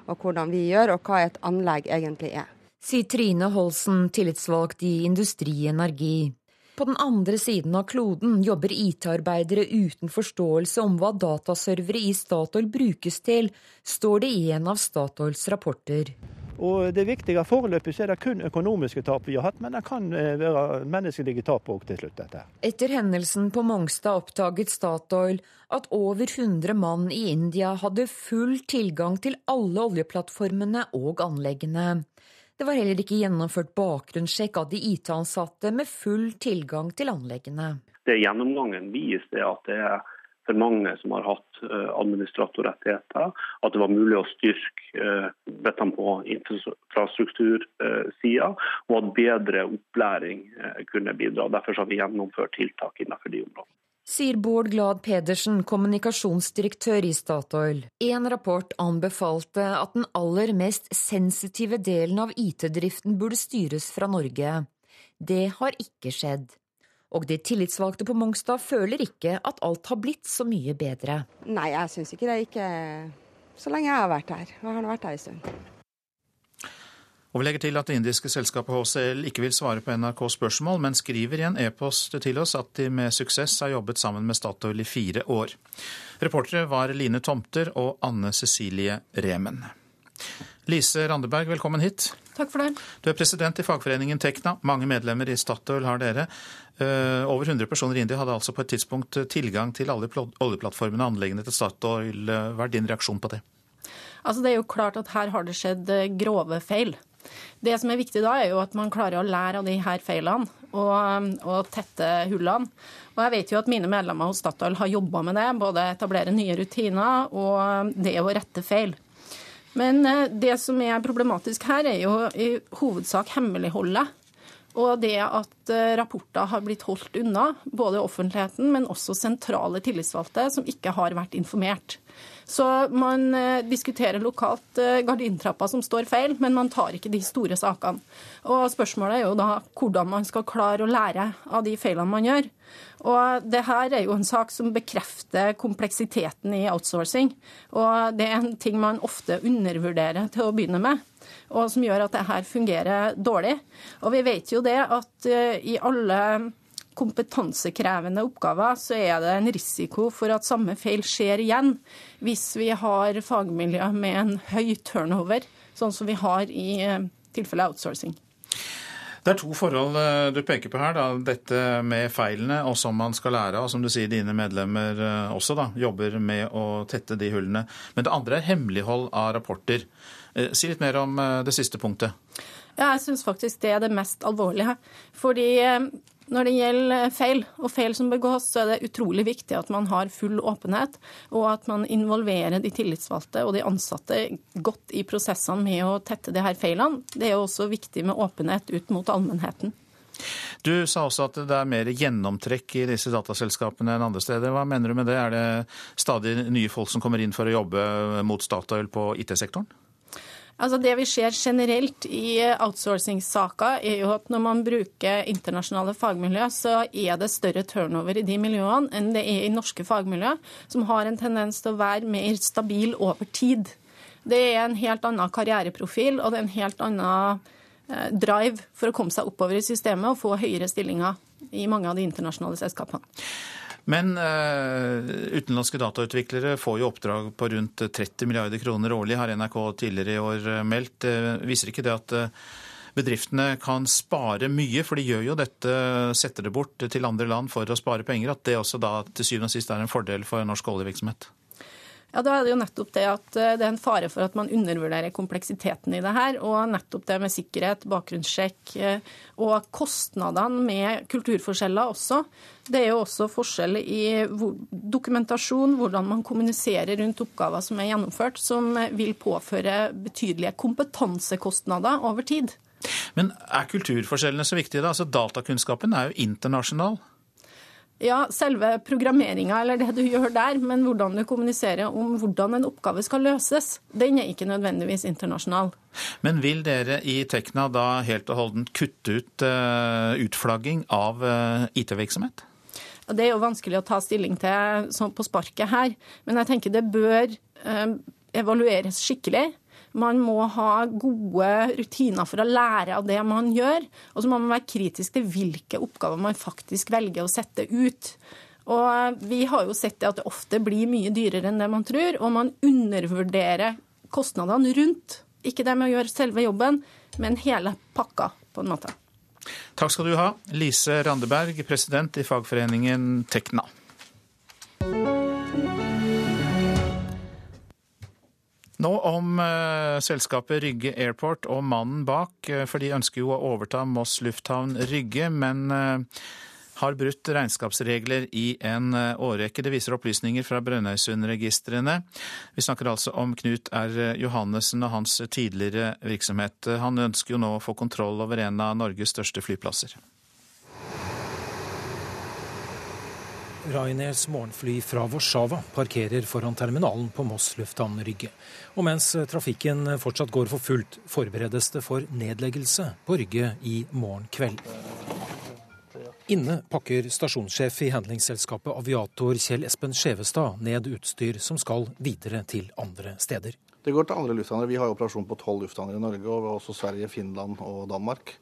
og hvordan vi gjør, og hva et anlegg egentlig er. Sier Trine Holsen, tillitsvalgt i Industri Energi. På den andre siden av kloden jobber IT-arbeidere uten forståelse om hva dataservere i Statoil brukes til, står det i en av Statoils rapporter. Og Det viktige foreløpig så er det kun økonomiske tap vi har hatt, men det kan eh, være menneskelige tap òg til slutt. dette. Etter hendelsen på Mongstad oppdaget Statoil at over 100 mann i India hadde full tilgang til alle oljeplattformene og anleggene. Det var heller ikke gjennomført bakgrunnssjekk av de IT-ansatte med full tilgang til anleggene. Det Gjennomgangen viser at det er for mange som har hatt eh, administratorrettigheter, at det var mulig å styrke eh, dette på infrastruktursida, og at bedre opplæring eh, kunne bidra. Derfor har vi gjennomført tiltak innenfor de områdene. Sier Bård Glad Pedersen, kommunikasjonsdirektør i Statoil. En rapport anbefalte at den aller mest sensitive delen av IT-driften burde styres fra Norge. Det har ikke skjedd. Og de tillitsvalgte på Mongstad føler ikke at alt har blitt så mye bedre. Nei, jeg syns ikke det. Ikke så lenge jeg har vært her. Jeg har vært her en stund. Og vi legger til at det indiske selskapet HCL ikke vil svare på NRKs spørsmål, men skriver i en e-post til oss at de med suksess har jobbet sammen med Statoil i fire år. Reportere var Line Tomter og Anne Cecilie Remen. Lise Randeberg, velkommen hit. Takk for det. Du er president i fagforeningen Tekna. Mange medlemmer i Statoil har dere. Eh, over 100 personer i India hadde altså på et tidspunkt tilgang til alle oljeplattformene og anleggene til Statoil. Hva er din reaksjon på det? Altså, det er jo klart at her har det skjedd eh, grove feil. Det som er viktig da, er jo at man klarer å lære av de her feilene og, og tette hullene. Og jeg vet jo at mine medlemmer hos Statoil har jobba med det, både etablere nye rutiner og det å rette feil. Men eh, det som er problematisk her, er jo i hovedsak hemmeligholdet. Og det at eh, rapporter har blitt holdt unna, både offentligheten, men også sentrale tillitsvalgte som ikke har vært informert. Så man eh, diskuterer lokalt eh, gardintrappa som står feil, men man tar ikke de store sakene. Og Spørsmålet er jo da hvordan man skal klare å lære av de feilene man gjør. Og det her er jo en sak som bekrefter kompleksiteten i outsourcing. Og det er en ting man ofte undervurderer til å begynne med og som gjør at det her fungerer dårlig. Og vi vet jo det at eh, i alle kompetansekrevende oppgaver, så er det en risiko for at samme feil skjer igjen hvis vi har fagmiljø med en høy turnover, sånn som vi har i eh, tilfelle outsourcing. Det er to forhold eh, du peker på her. Da. Dette med feilene og som man skal lære av. Som du sier, dine medlemmer også da, jobber med å tette de hullene. Men det andre er hemmelighold av rapporter. Eh, si litt mer om eh, det siste punktet. Ja, jeg syns faktisk det er det mest alvorlige. Fordi eh, når det gjelder feil, og feil som begås, så er det utrolig viktig at man har full åpenhet, og at man involverer de tillitsvalgte og de ansatte godt i prosessene med å tette de her feilene. Det er også viktig med åpenhet ut mot allmennheten. Du sa også at det er mer gjennomtrekk i disse dataselskapene enn andre steder. Hva mener du med det? Er det stadig nye folk som kommer inn for å jobbe mot Statoil på IT-sektoren? Altså Det vi ser generelt i outsourcing-saker, er jo at når man bruker internasjonale fagmiljø, så er det større turnover i de miljøene enn det er i norske fagmiljø, som har en tendens til å være mer stabil over tid. Det er en helt annen karriereprofil, og det er en helt annen eh, drive for å komme seg oppover i systemet og få høyere stillinger i mange av de internasjonale selskapene. Men uh, utenlandske datautviklere får jo oppdrag på rundt 30 milliarder kroner årlig, har NRK tidligere i år eh, meldt. Uh, viser ikke det at bedriftene kan spare mye, for de gjør jo dette, setter det bort til andre land for å spare penger, at det også da til syvende og sist er en fordel for norsk oljevirksomhet? Ja, Da er det jo nettopp det at det er en fare for at man undervurderer kompleksiteten i det her. Og nettopp det med sikkerhet, bakgrunnssjekk og kostnadene med kulturforskjeller også. Det er jo også forskjell i dokumentasjon, hvordan man kommuniserer rundt oppgaver som er gjennomført, som vil påføre betydelige kompetansekostnader over tid. Men er kulturforskjellene så viktige da? Altså Datakunnskapen er jo internasjonal. Ja, selve programmeringa eller det du gjør der, men hvordan du kommuniserer om hvordan en oppgave skal løses, den er ikke nødvendigvis internasjonal. Men vil dere i Tekna da helt og holdent kutte ut uh, utflagging av uh, IT-virksomhet? Det er jo vanskelig å ta stilling til sånn på sparket her, men jeg tenker det bør uh, evalueres skikkelig. Man må ha gode rutiner for å lære av det man gjør. Og så må man være kritisk til hvilke oppgaver man faktisk velger å sette ut. Og vi har jo sett det at det ofte blir mye dyrere enn det man tror, og man undervurderer kostnadene rundt. Ikke det med å gjøre selve jobben, men hele pakka, på en måte. Takk skal du ha, Lise Randeberg, president i fagforeningen Tekna. Nå om uh, selskapet Rygge Airport og mannen bak, uh, for de ønsker jo å overta Moss lufthavn Rygge, men uh, har brutt regnskapsregler i en årrekke. Det viser opplysninger fra Brønnøysundregistrene. Vi snakker altså om Knut R. Johannessen og hans tidligere virksomhet. Han ønsker jo nå å få kontroll over en av Norges største flyplasser. Ryanairs morgenfly fra Warszawa parkerer foran terminalen på Moss lufthavn Rygge. Og mens trafikken fortsatt går for fullt, forberedes det for nedleggelse på Rygge i morgen kveld. Inne pakker stasjonssjef i handlingsselskapet Aviator Kjell Espen Skjevestad ned utstyr som skal videre til andre steder. Det går til andre lufthavner. Vi har operasjon på tolv lufthavner i Norge, og også Sverige, Finland og Danmark.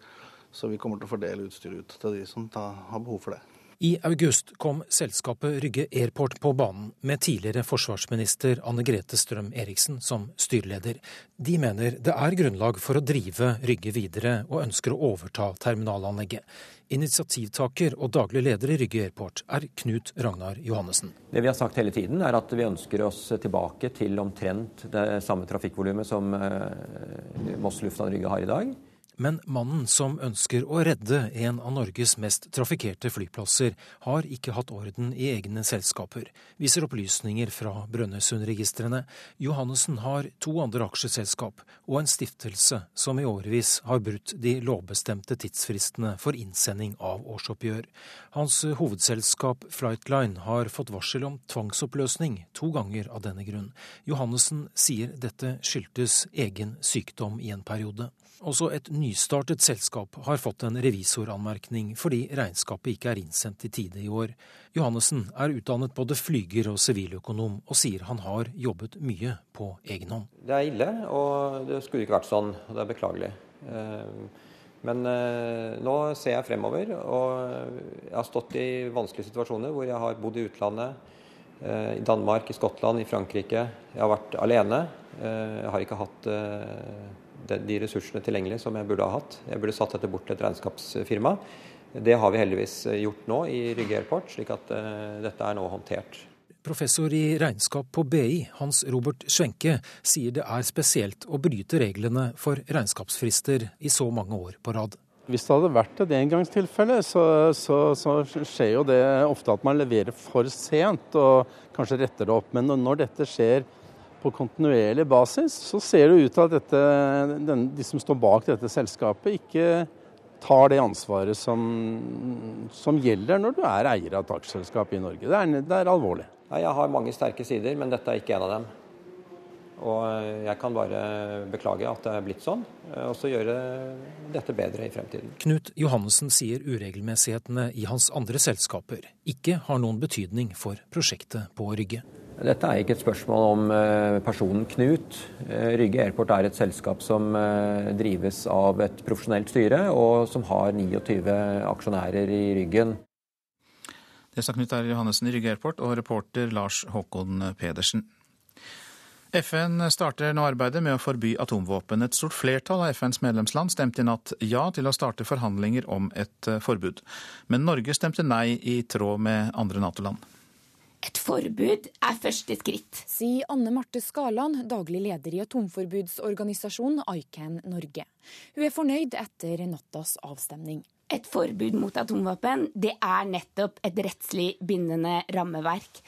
Så vi kommer til å fordele utstyr ut til de som har behov for det. I august kom selskapet Rygge Airport på banen med tidligere forsvarsminister Anne Grete Strøm Eriksen som styreleder. De mener det er grunnlag for å drive Rygge videre, og ønsker å overta terminalanlegget. Initiativtaker og daglig leder i Rygge Airport er Knut Ragnar Johannessen. Det vi har sagt hele tiden er at vi ønsker oss tilbake til omtrent det samme trafikkvolumet som eh, Moss lufthavn Rygge har i dag. Men mannen som ønsker å redde en av Norges mest trafikkerte flyplasser, har ikke hatt orden i egne selskaper, viser opplysninger fra Brønnøysundregistrene. Johannessen har to andre aksjeselskap og en stiftelse som i årevis har brutt de lovbestemte tidsfristene for innsending av årsoppgjør. Hans hovedselskap Flightline har fått varsel om tvangsoppløsning to ganger av denne grunn. Johannessen sier dette skyldtes egen sykdom i en periode. Også et nystartet selskap har fått en revisoranmerkning fordi regnskapet ikke er innsendt i tide i år. Johannessen er utdannet både flyger og siviløkonom, og sier han har jobbet mye på egen hånd. Det er ille, og det skulle ikke vært sånn. Det er beklagelig. Eh, men eh, nå ser jeg fremover, og jeg har stått i vanskelige situasjoner hvor jeg har bodd i utlandet. Eh, I Danmark, i Skottland, i Frankrike. Jeg har vært alene. Jeg har ikke hatt de ressursene tilgjengelig som jeg burde ha hatt. Jeg burde satt dette bort til et regnskapsfirma. Det har vi heldigvis gjort nå i Rygge Airport, slik at uh, dette er nå håndtert. Professor i regnskap på BI, Hans Robert Schwenke, sier det er spesielt å bryte reglene for regnskapsfrister i så mange år på rad. Hvis det hadde vært et engangstilfelle, så, så, så, skjer jo det ofte at man leverer for sent og kanskje retter det opp. Men når dette skjer på kontinuerlig basis, så ser det ut til at dette, den, de som står bak dette selskapet, ikke tar det ansvaret som, som gjelder når du er eier av et aksjeselskap i Norge. Det er, det er alvorlig. Jeg har mange sterke sider, men dette er ikke en av dem. Og jeg kan bare beklage at det er blitt sånn, og så gjøre dette bedre i fremtiden. Knut Johannessen sier uregelmessighetene i hans andre selskaper ikke har noen betydning for prosjektet på Rygge. Dette er ikke et spørsmål om personen Knut. Rygge Airport er et selskap som drives av et profesjonelt styre, og som har 29 aksjonærer i ryggen. Det sa Knut Arild Johannessen i Rygge Airport og reporter Lars Håkon Pedersen. FN starter nå arbeidet med å forby atomvåpen. Et stort flertall av FNs medlemsland stemte i natt ja til å starte forhandlinger om et forbud. Men Norge stemte nei, i tråd med andre Nato-land. Et forbud er første skritt. Sier Anne Marte Skaland, daglig leder i atomforbudsorganisasjonen ICAN Norge. Hun er fornøyd etter nattas avstemning. Et forbud mot atomvåpen det er nettopp et rettslig bindende rammeverk.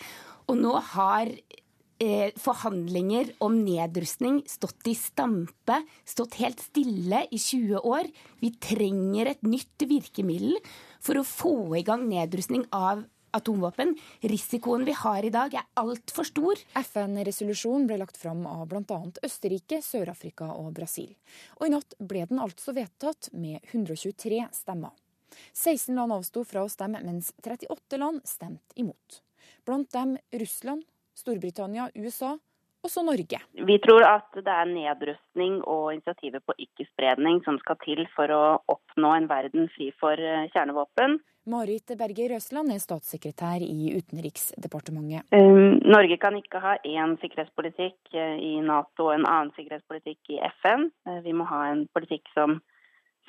Og nå har eh, forhandlinger om nedrustning stått i stampe, stått helt stille i 20 år. Vi trenger et nytt virkemiddel for å få i gang nedrustning av atomvåpen. Risikoen vi har i dag er altfor stor. FN-resolusjonen ble lagt fram av bl.a. Østerrike, Sør-Afrika og Brasil. Og i natt ble den altså vedtatt med 123 stemmer. 16 land avsto fra å stemme, mens 38 land stemte imot. Blant dem Russland, Storbritannia, USA også Norge. Vi tror at det er nedrustning og initiativet på ikke-spredning som skal til for å oppnå en verden fri for eh, kjernevåpen. Marit Berger Røsland er statssekretær i Utenriksdepartementet. Um, Norge kan ikke ha én sikkerhetspolitikk eh, i Nato og en annen sikkerhetspolitikk i FN. Uh, vi må ha en politikk som,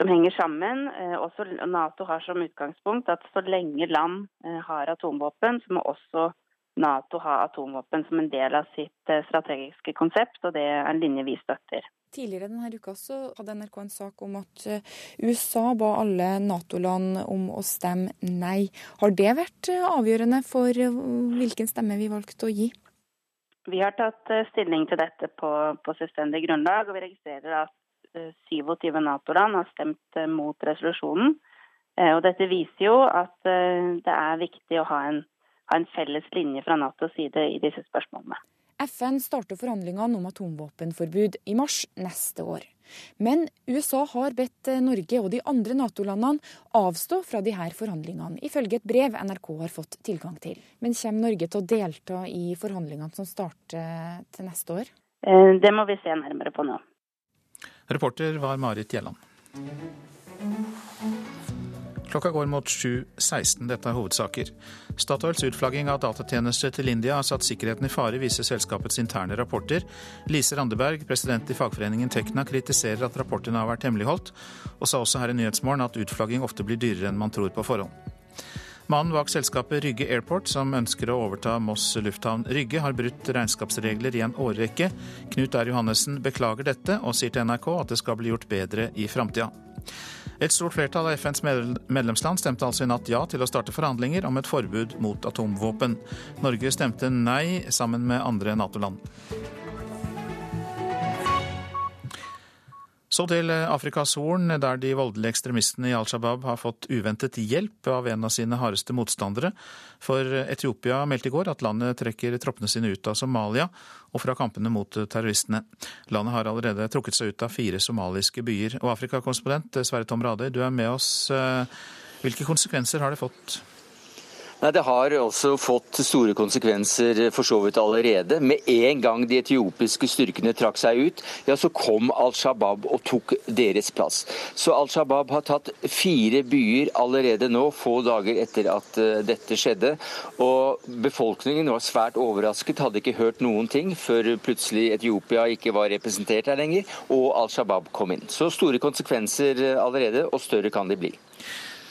som henger sammen. Uh, også Nato har som utgangspunkt at så lenge land har atomvåpen, så må også Nato ha atomvåpen som en del av sitt eh, strategiske konsept, og det er en linje vi støtter. Tidligere denne uka så hadde NRK en sak om at eh, USA ba alle Nato-land om å stemme nei. Har det vært eh, avgjørende for hvilken stemme vi valgte å gi? Vi har tatt stilling til dette på, på selvstendig grunnlag, og vi registrerer at 27 Nato-land har stemt mot resolusjonen. Og dette viser jo at det er viktig å ha en ha en felles linje fra Natos side i disse spørsmålene. FN starter forhandlingene om atomvåpenforbud i mars neste år. Men USA har bedt Norge og de andre Nato-landene avstå fra de her forhandlingene, ifølge et brev NRK har fått tilgang til. Men kommer Norge til å delta i forhandlingene som starter til neste år? Eh, det må vi se nærmere på nå. Reporter var Marit Gjelland. Klokka går mot 7.16. Dette er hovedsaker. Statoils utflagging av datatjenester til India har satt sikkerheten i fare, viser selskapets interne rapporter. Lise Randeberg, president i fagforeningen Tekna, kritiserer at rapportene har vært hemmeligholdt, og sa også her i Nyhetsmorgen at utflagging ofte blir dyrere enn man tror på forhånd. Mannen bak selskapet Rygge Airport, som ønsker å overta Moss lufthavn Rygge, har brutt regnskapsregler i en årrekke. Knut R. Johannessen beklager dette, og sier til NRK at det skal bli gjort bedre i framtida. Et stort flertall av FNs medlemsland stemte altså i natt ja til å starte forhandlinger om et forbud mot atomvåpen. Norge stemte nei sammen med andre Nato-land. Så til Afrikas Horn, der de voldelige ekstremistene i Al Shabaab har fått uventet hjelp av en av sine hardeste motstandere. For Etiopia meldte i går at landet trekker troppene sine ut av Somalia og fra kampene mot terroristene. Landet har allerede trukket seg ut av fire somaliske byer. Og Afrikakorrespondent Sverre Tom Radøy, du er med oss. Hvilke konsekvenser har det fått? Nei, Det har også fått store konsekvenser for så vidt allerede. Med en gang de etiopiske styrkene trakk seg ut, ja, så kom Al Shabaab og tok deres plass. Så Al Shabaab har tatt fire byer allerede nå, få dager etter at uh, dette skjedde. Og befolkningen var svært overrasket, hadde ikke hørt noen ting før plutselig Etiopia ikke var representert her lenger, og Al Shabaab kom inn. Så store konsekvenser eh, allerede, og større kan de bli.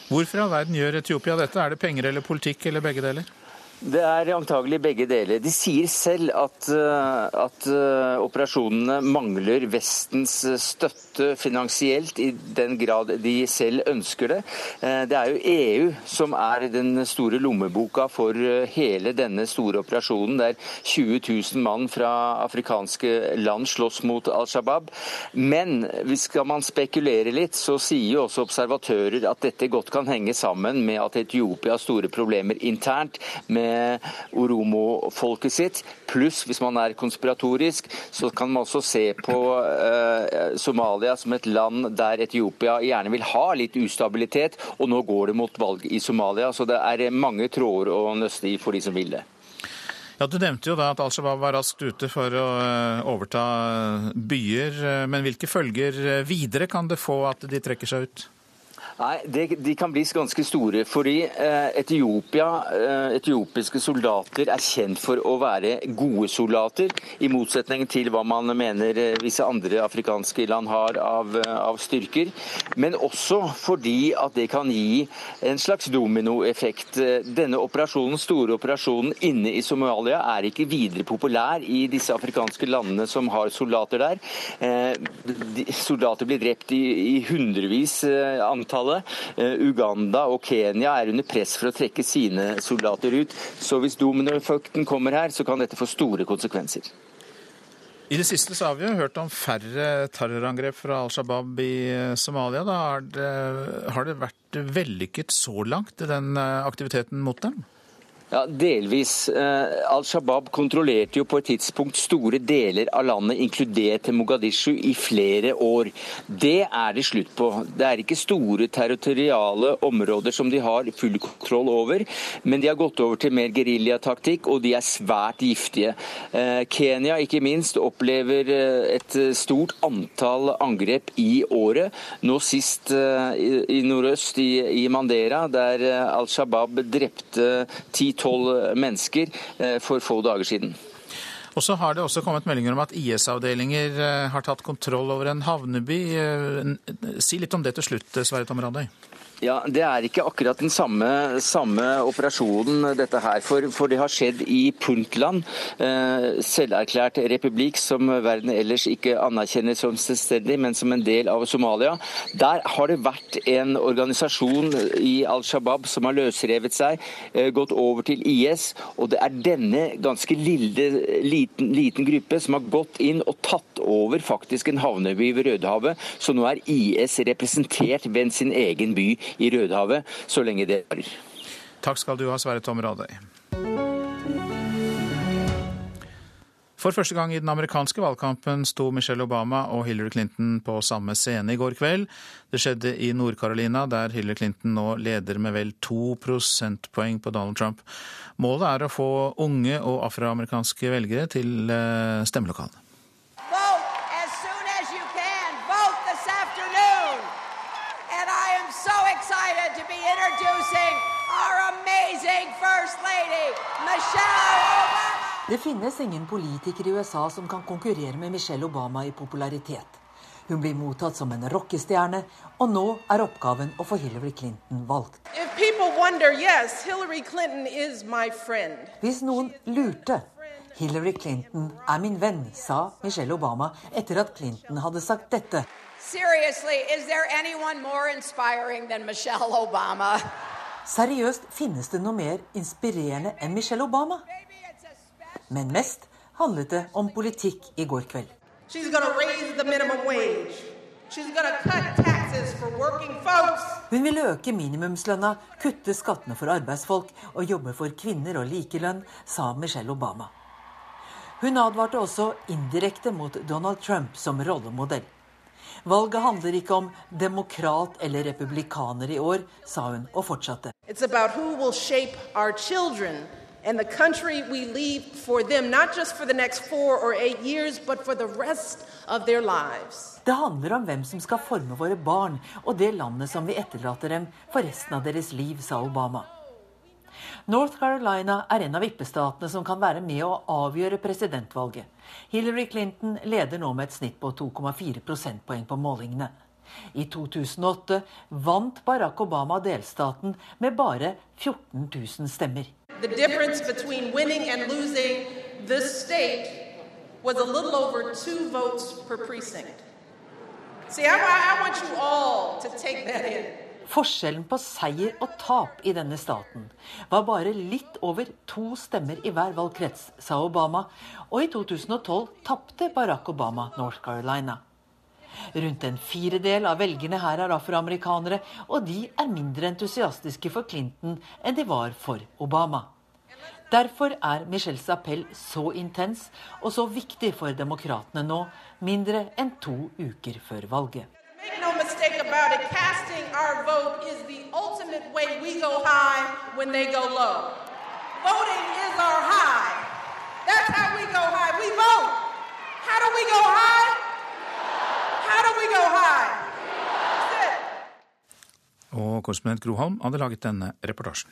Hvorfor i all verden gjør Etiopia dette? Er det penger eller politikk eller begge deler? Det er antagelig begge deler. De sier selv at, eh, at uh, operasjonene mangler Vestens eh, støtte finansielt, i den grad de selv ønsker det. Det er jo EU som er den store lommeboka for hele denne store operasjonen, der 20 000 mann fra afrikanske land slåss mot Al Shabaab. Men skal man spekulere litt, så sier jo også observatører at dette godt kan henge sammen med at Etiopia har store problemer internt. med med oromo-folket sitt. Pluss, hvis man er konspiratorisk, så kan man også se på eh, Somalia som et land der Etiopia gjerne vil ha litt ustabilitet, og nå går det mot valg i Somalia. Så det er mange tråder å nøste i for de som vil det. Ja, Du nevnte jo da at Al Shabaab var raskt ute for å eh, overta byer. Men hvilke følger videre kan det få at de trekker seg ut? Nei, de, De kan bli ganske store. fordi eh, Etiopia, eh, etiopiske soldater er kjent for å være gode soldater, i motsetning til hva man mener eh, visse andre afrikanske land har av, av, styrker. Men også fordi at det kan gi en slags dominoeffekt. Denne operasjonen, store operasjonen inne i Somalia er ikke videre populær i disse afrikanske landene som har soldater der. Soldater blir drept i, i hundrevis antall tallet eh, Uganda og Kenya er under press for å trekke sine soldater ut. Så hvis dominoeffekten kommer her, så kan dette få store konsekvenser. I det siste så har vi jo hørt om færre terrorangrep fra Al Shabaab i eh, Somalia. Da det, har det vært vellykket så langt, den eh, aktiviteten mot dem? Ja, Delvis. Eh, Al Shabaab kontrollerte jo på et tidspunkt store deler av landet, inkludert Mogadishu, i flere år. Det er det slutt på. Det er ikke store territoriale områder som de har full kontroll over, men de har gått over til mer geriljataktikk, og de er svært giftige. Eh, Kenya ikke minst opplever eh, et stort antall angrep i året. Nå sist i nordøst, i Mandera, der Al Shabaab drepte 10 tolv mennesker eh, for få dager siden. Og så har det også kommet meldinger om at IS-avdelinger eh, har tatt kontroll over en havneby. Eh, si litt om det til slutt, Sverre Tom Radøy. Ja, Det er ikke akkurat den samme, samme operasjonen, dette her. For, for, det har skjedd i Puntland, eh, selverklært republikk som verden ellers ikke anerkjenner som selvstendig, men som en del av Somalia. Der har det vært en organisasjon i Al Shabaab som har løsrevet seg, eh, gått over til IS. Og det er denne ganske lille, liten, liten gruppe som har gått inn og tatt over faktisk en havneby ved Rødehavet. Så nå er IS representert ved sin egen by i Rødehavet så lenge det varer. Takk skal du ha, Sverre Tom Radøy. For første gang i den amerikanske valgkampen sto Michelle Obama og Hillary Clinton på samme scene i går kveld. Det skjedde i Nord-Carolina, der Hillary Clinton nå leder med vel to prosentpoeng på Donald Trump. Målet er å få unge og afroamerikanske velgere til eh, Det finnes ingen politiker i USA som kan konkurrere med Michelle Obama i popularitet. Hun blir mottatt som en rockestjerne, og nå er oppgaven å få Hillary Clinton valgt. Wonder, yes, Hvis noen lurte Hillary Clinton er min venn, sa Michelle Obama etter at Clinton hadde sagt dette. Seriøst, finnes det noe mer inspirerende enn Michelle Obama? Men mest handlet det om politikk i går kveld. Hun vil øke minimumslønna, kutte skattene for arbeidsfolk og jobbe for kvinner og likelønn, sa Michelle Obama. Hun advarte også indirekte mot Donald Trump som rollemodell. Valget handler ikke om demokrat eller republikaner i år, sa hun og fortsatte. It's about who will shape our children and the country we leave for them, not just for the next four or eight years, but for the rest of their lives. Det handler om hvem som skal forme våre barn og det landet som vi etterlater dem for resten av deres liv, sa Obama. North Carolina er en av vippestatene som kan være med å avgjøre presidentvalget. Hillary Clinton leder nå med et snitt på 2,4 prosentpoeng på målingene. I 2008 vant Barack Obama delstaten med bare 14 000 stemmer the difference between winning and losing this state was over two votes per precinct. See, I, I want you all to take that in. Forskjellen på seier og tap i denne staten var bare litt over to stemmer i hver valgkrets, sa Obama, og i 2012 tapte Barack Obama North Carolina. Rundt en firedel av velgerne her er afroamerikanere, og de er mindre entusiastiske for Clinton enn de var for Obama. Derfor er Michelles appell så intens og så viktig for demokratene nå, mindre enn to uker før valget. Make no our vote is the ultimate way we go high when they go low. Voting is our high. That's how we go high. We vote. How do we go high? How do we go high? Og korrespondent Groholm hadde laget denne reportasjen.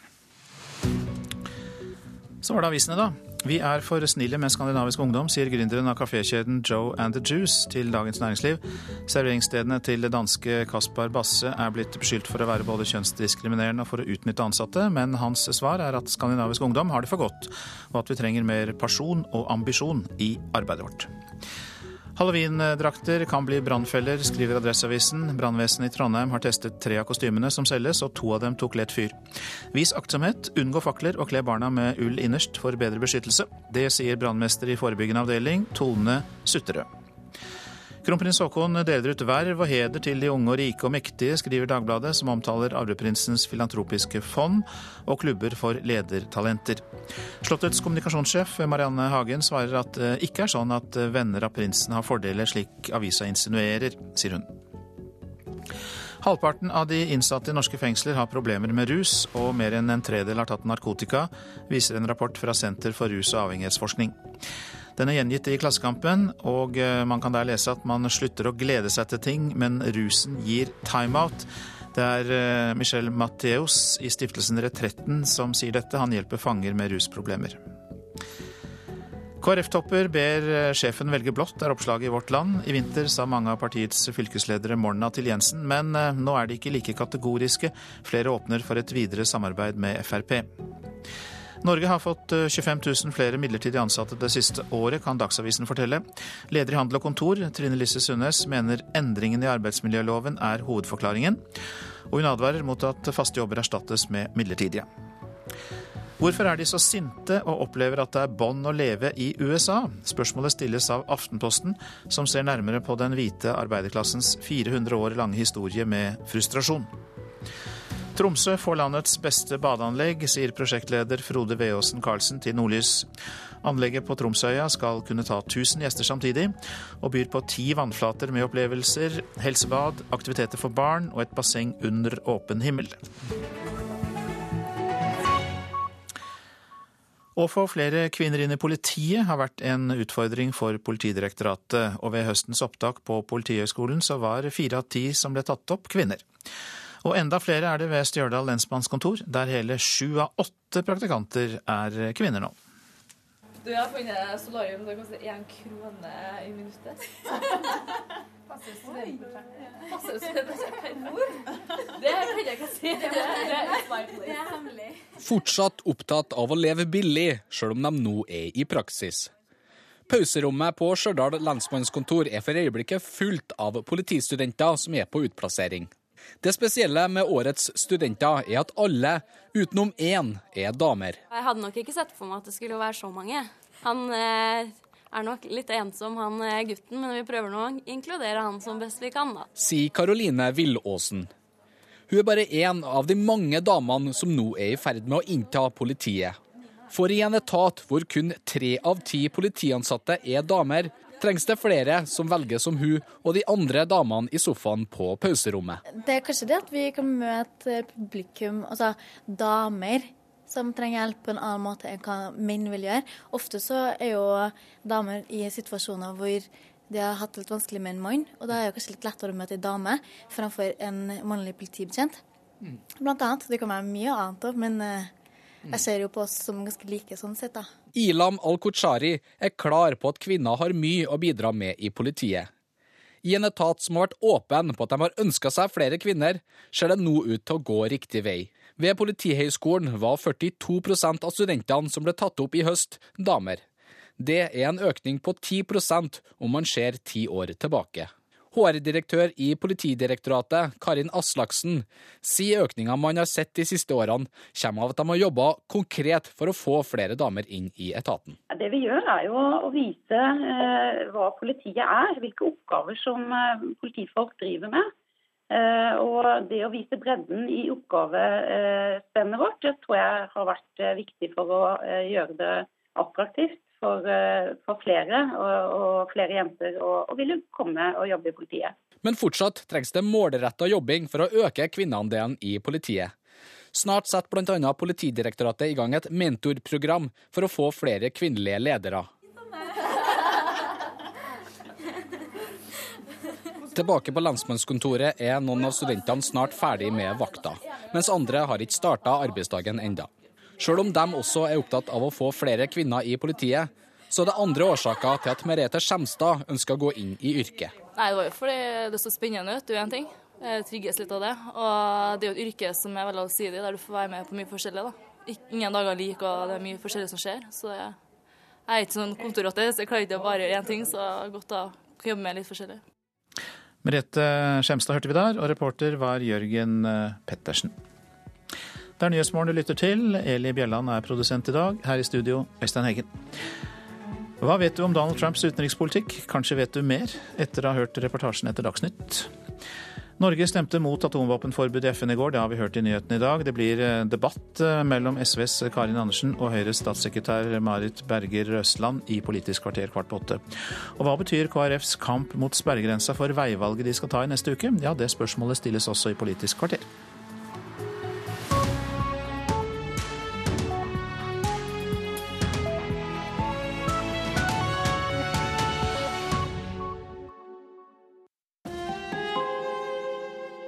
Så var det avisene, da. Vi er for snille med skandinavisk ungdom, sier gründeren av kafékjeden Joe and the Juice til Dagens Næringsliv. Serveringsstedene til danske Kaspar Basse er blitt beskyldt for å være både kjønnsdiskriminerende og for å utnytte ansatte, men hans svar er at skandinavisk ungdom har det for godt, og at vi trenger mer person og ambisjon i arbeidet vårt. Halloweendrakter kan bli brannfeller, skriver Adresseavisen. Brannvesenet i Trondheim har testet tre av kostymene som selges, og to av dem tok lett fyr. Vis aktsomhet, unngå fakler og kle barna med ull innerst for bedre beskyttelse. Det sier brannmester i forebyggende avdeling, Tone Sutterød. Kronprins Haakon deler ut verv og heder til de unge og rike og mektige, skriver Dagbladet, som omtaler arveprinsens filantropiske fond og klubber for ledertalenter. Slottets kommunikasjonssjef Marianne Hagen svarer at det ikke er sånn at venner av prinsen har fordeler, slik avisa insinuerer, sier hun. Halvparten av de innsatte i norske fengsler har problemer med rus, og mer enn en tredel har tatt narkotika, viser en rapport fra Senter for rus- og avhengighetsforskning. Den er gjengitt i Klassekampen, og eh, man kan der lese at man slutter å glede seg til ting, men rusen gir timeout. Det er eh, Michel Matteus i stiftelsen Retretten som sier dette. Han hjelper fanger med rusproblemer. KrF-topper ber eh, sjefen velge blått, er oppslaget i Vårt Land. I vinter sa mange av partiets fylkesledere morna til Jensen, men nå er de ikke like kategoriske. Flere åpner for et videre samarbeid med Frp. Norge har fått 25 eh, 000 flere midlertidig ansatte det siste året, kan Dagsavisen fortelle. Leder i Handel og Kontor, Trine Lisse Sundnes, mener endringene i arbeidsmiljøloven er hovedforklaringen, og hun advarer mot at faste jobber erstattes med midlertidige. Hvorfor er de så sinte og opplever at det er bånd å leve i USA? Spørsmålet stilles av Aftenposten, som ser nærmere på den hvite arbeiderklassens 400 år lange historie med frustrasjon. Tromsø får landets beste badeanlegg, sier prosjektleder Frode Veåsen Karlsen til Nordlys. Anlegget på Tromsøya skal kunne ta 1000 gjester samtidig, og byr på ti vannflater med opplevelser, helsebad, aktiviteter for barn og et basseng under åpen himmel. Å få flere kvinner inn i politiet har vært en utfordring for Politidirektoratet, og ved høstens opptak på Politihøgskolen så var fire av ti som ble tatt opp, kvinner. Og enda flere er det ved Stjørdal lensmannskontor, der hele sju av åtte praktikanter er kvinner nå. Du har funnet solarium som koster én krone i minuttet. Passer studenter? Det kan jeg ikke si. Det er hemmelig. Fortsatt opptatt av å leve billig, sjøl om de nå er i praksis. Pauserommet på Stjørdal lensmannskontor er for øyeblikket fullt av politistudenter som er på utplassering. Det spesielle med årets studenter er at alle, utenom én, er damer. Jeg hadde nok ikke sett for meg at det skulle være så mange. Han eh, er nok litt ensom, han eh, gutten, men vi prøver nå å inkludere han som best vi kan, da. Sier Karoline Villåsen. Hun er bare én av de mange damene som nå er i ferd med å innta politiet. For i en etat hvor kun tre av ti politiansatte er damer, trengs det flere som velger som hun og de andre damene i sofaen på pauserommet. Det er kanskje det at vi kan møte publikum, altså damer, som trenger hjelp på en annen måte enn hva menn vil gjøre. Ofte så er jo damer i situasjoner hvor de har hatt det litt vanskelig med en mann, og da er det kanskje litt lettere å møte en dame framfor en mannlig politibetjent. Mm. Blant annet. Det kan være mye annet òg, men eh, jeg ser jo på oss som ganske like sånn sett, da. Ilam al-Kuchari er klar på at kvinner har mye å bidra med i politiet. I en etat som har vært åpen på at de har ønska seg flere kvinner, ser det nå ut til å gå riktig vei. Ved Politihøgskolen var 42% av studentene som ble tatt opp i høst, damer. Det er en økning på 10% om man ser ti år tilbake. HR-direktør i Politidirektoratet, Karin Aslaksen, sier økninga man har sett de siste årene, kommer av at de har jobba konkret for å få flere damer inn i etaten. Det vi gjør er jo å vise eh, hva politiet er, hvilke oppgaver som eh, politifolk driver med. Eh, og det å vise bredden i oppgavespennet vårt, det tror jeg har vært viktig for å gjøre det attraktivt for, for flere og, og, flere jenter å ville komme og jobbe i politiet. Men fortsatt trengs det målretta jobbing for å øke kvinneandelen i politiet. Snart setter bl.a. Politidirektoratet i gang et mentorprogram for å få flere kvinnelige ledere. Tilbake på lensmannskontoret er noen av studentene snart ferdig med vakta, mens andre har ikke starta arbeidsdagen enda. Sjøl om de også er opptatt av å få flere kvinner i politiet, så er det andre årsaker til at Merete Skjemstad ønsker å gå inn i yrket. Nei, Det var jo fordi det så spennende ut, det er jo en ting. Jeg trygges litt av det. Og det er jo et yrke som er veldig allsidig, der du får være med på mye forskjellig. da. Ingen dager er like, og det er mye forskjellig som skjer. Så jeg er ikke sånn kontorrotte, så jeg klarer ikke å bare gjøre én ting, så det er godt å jobbe med litt forskjellig. Merete Skjemstad hørte vi der, og reporter var Jørgen eh, Pettersen. Det er Nyhetsmorgen du lytter til. Eli Bjelland er produsent i dag. Her i studio, Øystein Heggen. Hva vet du om Donald Trumps utenrikspolitikk? Kanskje vet du mer etter å ha hørt reportasjen etter Dagsnytt. Norge stemte mot atomvåpenforbud i FN i går, det har vi hørt i nyhetene i dag. Det blir eh, debatt eh, mellom SVs Karin Andersen og Høyres statssekretær Marit Berger Røsland i Politisk kvarter kvart på åtte. Og hva betyr KrFs kamp mot sperregrensa for veivalget de skal ta i neste uke? Ja, det spørsmålet stilles også i Politisk kvarter.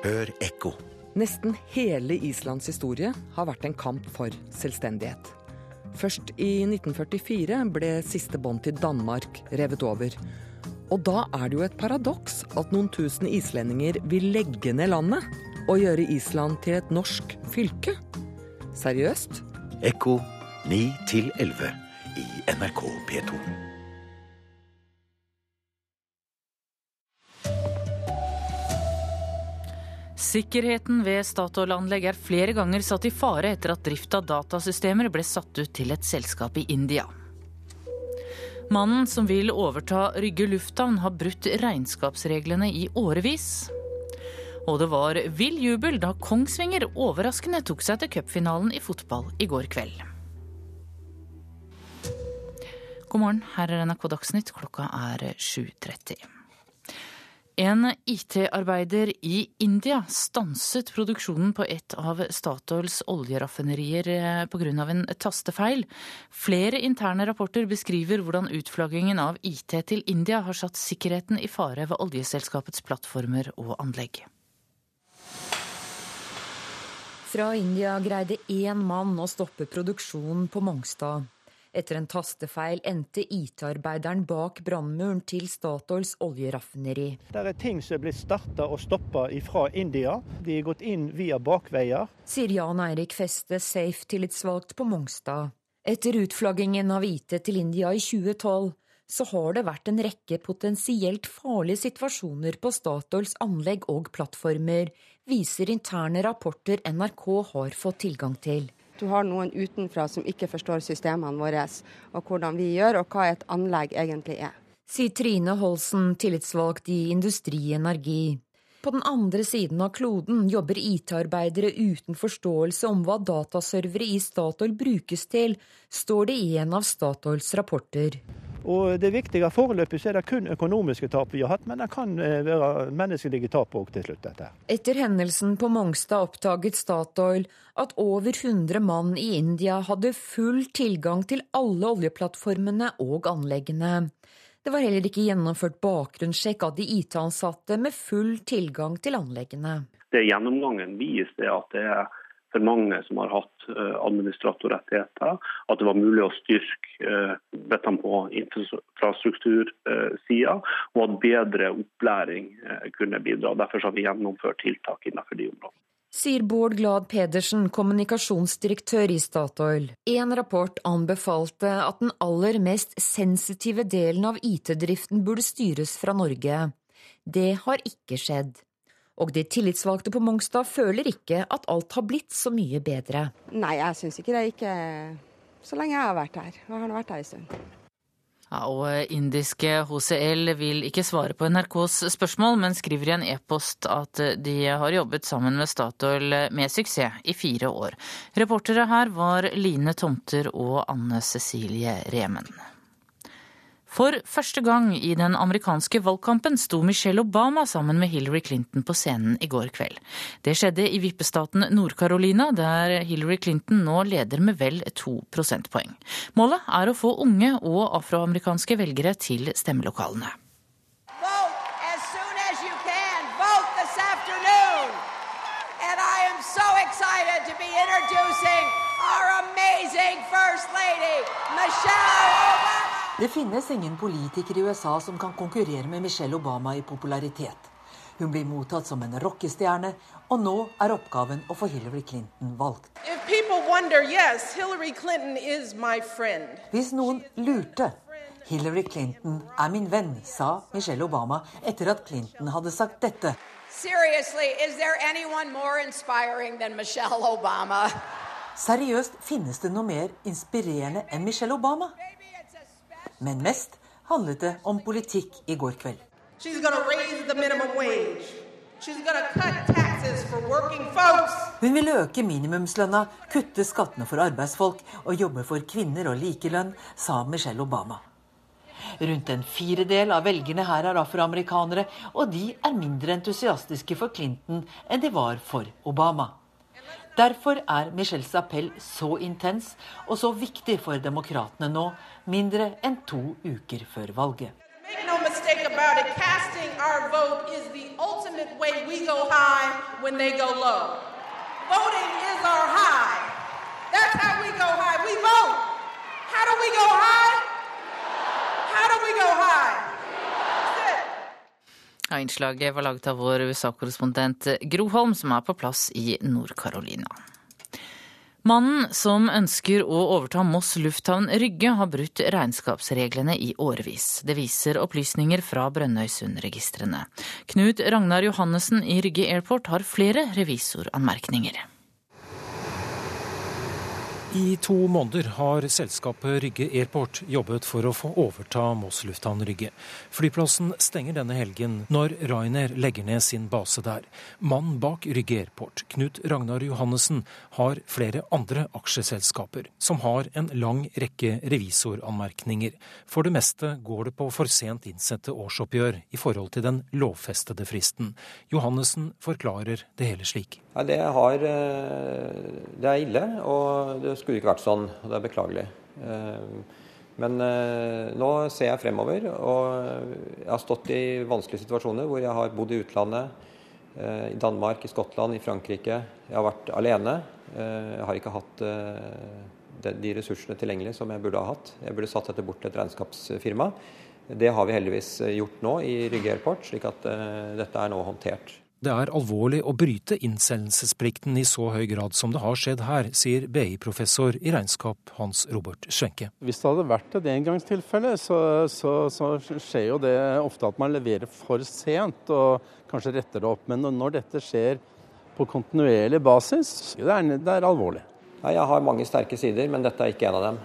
Hør ekko. Nesten hele Islands historie har vært en kamp for selvstendighet. Først i 1944 ble siste bånd til Danmark revet over. Og da er det jo et paradoks at noen tusen islendinger vil legge ned landet og gjøre Island til et norsk fylke. Seriøst? Ekko 9 11 i NRK P2. Sikkerheten ved Statoil-anlegg er flere ganger satt i fare etter at drift av datasystemer ble satt ut til et selskap i India. Mannen som vil overta Rygge lufthavn, har brutt regnskapsreglene i årevis. Og det var vill jubel da Kongsvinger overraskende tok seg til cupfinalen i fotball i går kveld. God morgen, her er NRK Dagsnytt. Klokka er 7.30. En IT-arbeider i India stanset produksjonen på et av Statoils oljeraffinerier eh, pga. en tastefeil. Flere interne rapporter beskriver hvordan utflaggingen av IT til India har satt sikkerheten i fare ved oljeselskapets plattformer og anlegg. Fra India greide én mann å stoppe produksjonen på Mongstad. Etter en tastefeil endte IT-arbeideren bak brannmuren til Statoils oljeraffineri. Det er ting som er blitt starta og stoppa fra India. De er gått inn via bakveier. Sier Jan Eirik Feste, Safe-tillitsvalgt på Mongstad. Etter utflaggingen av IT til India i 2012 så har det vært en rekke potensielt farlige situasjoner på Statoils anlegg og plattformer, viser interne rapporter NRK har fått tilgang til. Du har noen utenfra som ikke forstår systemene våre, og hvordan vi gjør, og hva et anlegg egentlig er. Sier Trine Holsen, tillitsvalgt i Industri Energi. På den andre siden av kloden jobber IT-arbeidere uten forståelse om hva dataservere i Statoil brukes til, står det i en av Statoils rapporter. Og Det viktige foreløpig er det kun økonomiske tap vi har hatt, men det kan eh, være menneskelige tap òg til slutt. dette. Etter hendelsen på Mongstad oppdaget Statoil at over 100 mann i India hadde full tilgang til alle oljeplattformene og anleggene. Det var heller ikke gjennomført bakgrunnssjekk av de IT-ansatte med full tilgang til anleggene. Det Gjennomgangen viser at det er for mange som har hatt administratorrettigheter. At det var mulig å styrke dette på infrastruktursida, og at bedre opplæring kunne bidra. Derfor har vi gjennomført tiltak innenfor de områdene. Sier Bård Glad Pedersen, kommunikasjonsdirektør i Statoil. En rapport anbefalte at den aller mest sensitive delen av IT-driften burde styres fra Norge. Det har ikke skjedd. Og de tillitsvalgte på Mongstad føler ikke at alt har blitt så mye bedre. Nei, jeg syns ikke det. Ikke så lenge jeg har vært her. Jeg har vært her en stund. Ja, og indiske HCL vil ikke svare på NRKs spørsmål, men skriver i en e-post at de har jobbet sammen med Statoil med suksess i fire år. Reportere her var Line Tomter og Anne Cecilie Remen. For første gang i den amerikanske valgkampen sto Michelle Obama sammen med Hillary Clinton på scenen i går kveld. Det skjedde i vippestaten Nord-Carolina, der Hillary Clinton nå leder med vel to prosentpoeng. Målet er å få unge og afroamerikanske velgere til stemmelokalene. Our amazing First Lady, Michelle Obama. Det finnes ingen politiker i USA som kan konkurrere med Michelle Obama i popularitet. Hun blir mottatt som en rockestjerne, og nå er oppgaven å få Hillary Clinton valgt. Wonder, yes, Hillary Clinton is my friend. Hvis noen lurte Hillary Clinton er min venn, sa Michelle Obama etter at Clinton hadde sagt dette. Seriously, is there anyone more inspiring than Michelle Obama? Seriøst, finnes det noe mer inspirerende enn Michelle Obama? Men mest handlet det om politikk i går kveld. Hun vil øke minimumslønna, kutte skattene for arbeidsfolk og jobbe for kvinner og likelønn, sa Michelle Obama. Rundt en firedel av velgerne her er afroamerikanere, og de er mindre entusiastiske for Clinton enn de var for Obama. Derfor er Michelles appell så intens og så viktig for demokratene nå, mindre enn to uker før valget. How do we go high? How do we go high? Ja, innslaget var laget av vår USA-korrespondent Gro Holm, som er på plass i Nord-Carolina. Mannen som ønsker å overta Moss lufthavn Rygge, har brutt regnskapsreglene i årevis. Det viser opplysninger fra Brønnøysundregistrene. Knut Ragnar Johannessen i Rygge Airport har flere revisoranmerkninger. I to måneder har selskapet Rygge Airport jobbet for å få overta Moss lufthavn Rygge. Flyplassen stenger denne helgen når Ryanair legger ned sin base der. Mannen bak Rygge Airport, Knut Ragnar Johannessen, har flere andre aksjeselskaper som har en lang rekke revisoranmerkninger. For det meste går det på for sent innsette årsoppgjør i forhold til den lovfestede fristen. Johannessen forklarer det hele slik. Ja, det, har, det er ille, og det skulle ikke vært sånn. og Det er beklagelig. Men nå ser jeg fremover, og jeg har stått i vanskelige situasjoner hvor jeg har bodd i utlandet. I Danmark, i Skottland, i Frankrike. Jeg har vært alene. Jeg har ikke hatt de ressursene tilgjengelig som jeg burde ha hatt. Jeg burde satt dette bort til et regnskapsfirma. Det har vi heldigvis gjort nå i Rygge Airport, slik at dette er nå håndtert. Det er alvorlig å bryte innsendelsesplikten i så høy grad som det har skjedd her, sier BI-professor i regnskap Hans Robert Schwenke. Hvis det hadde vært et engangstilfelle, så, så, så, skjer jo det ofte at man leverer for sent og kanskje retter det opp. Men når dette skjer på kontinuerlig basis, det er, det er alvorlig. Jeg har mange sterke sider, men dette er ikke en av dem.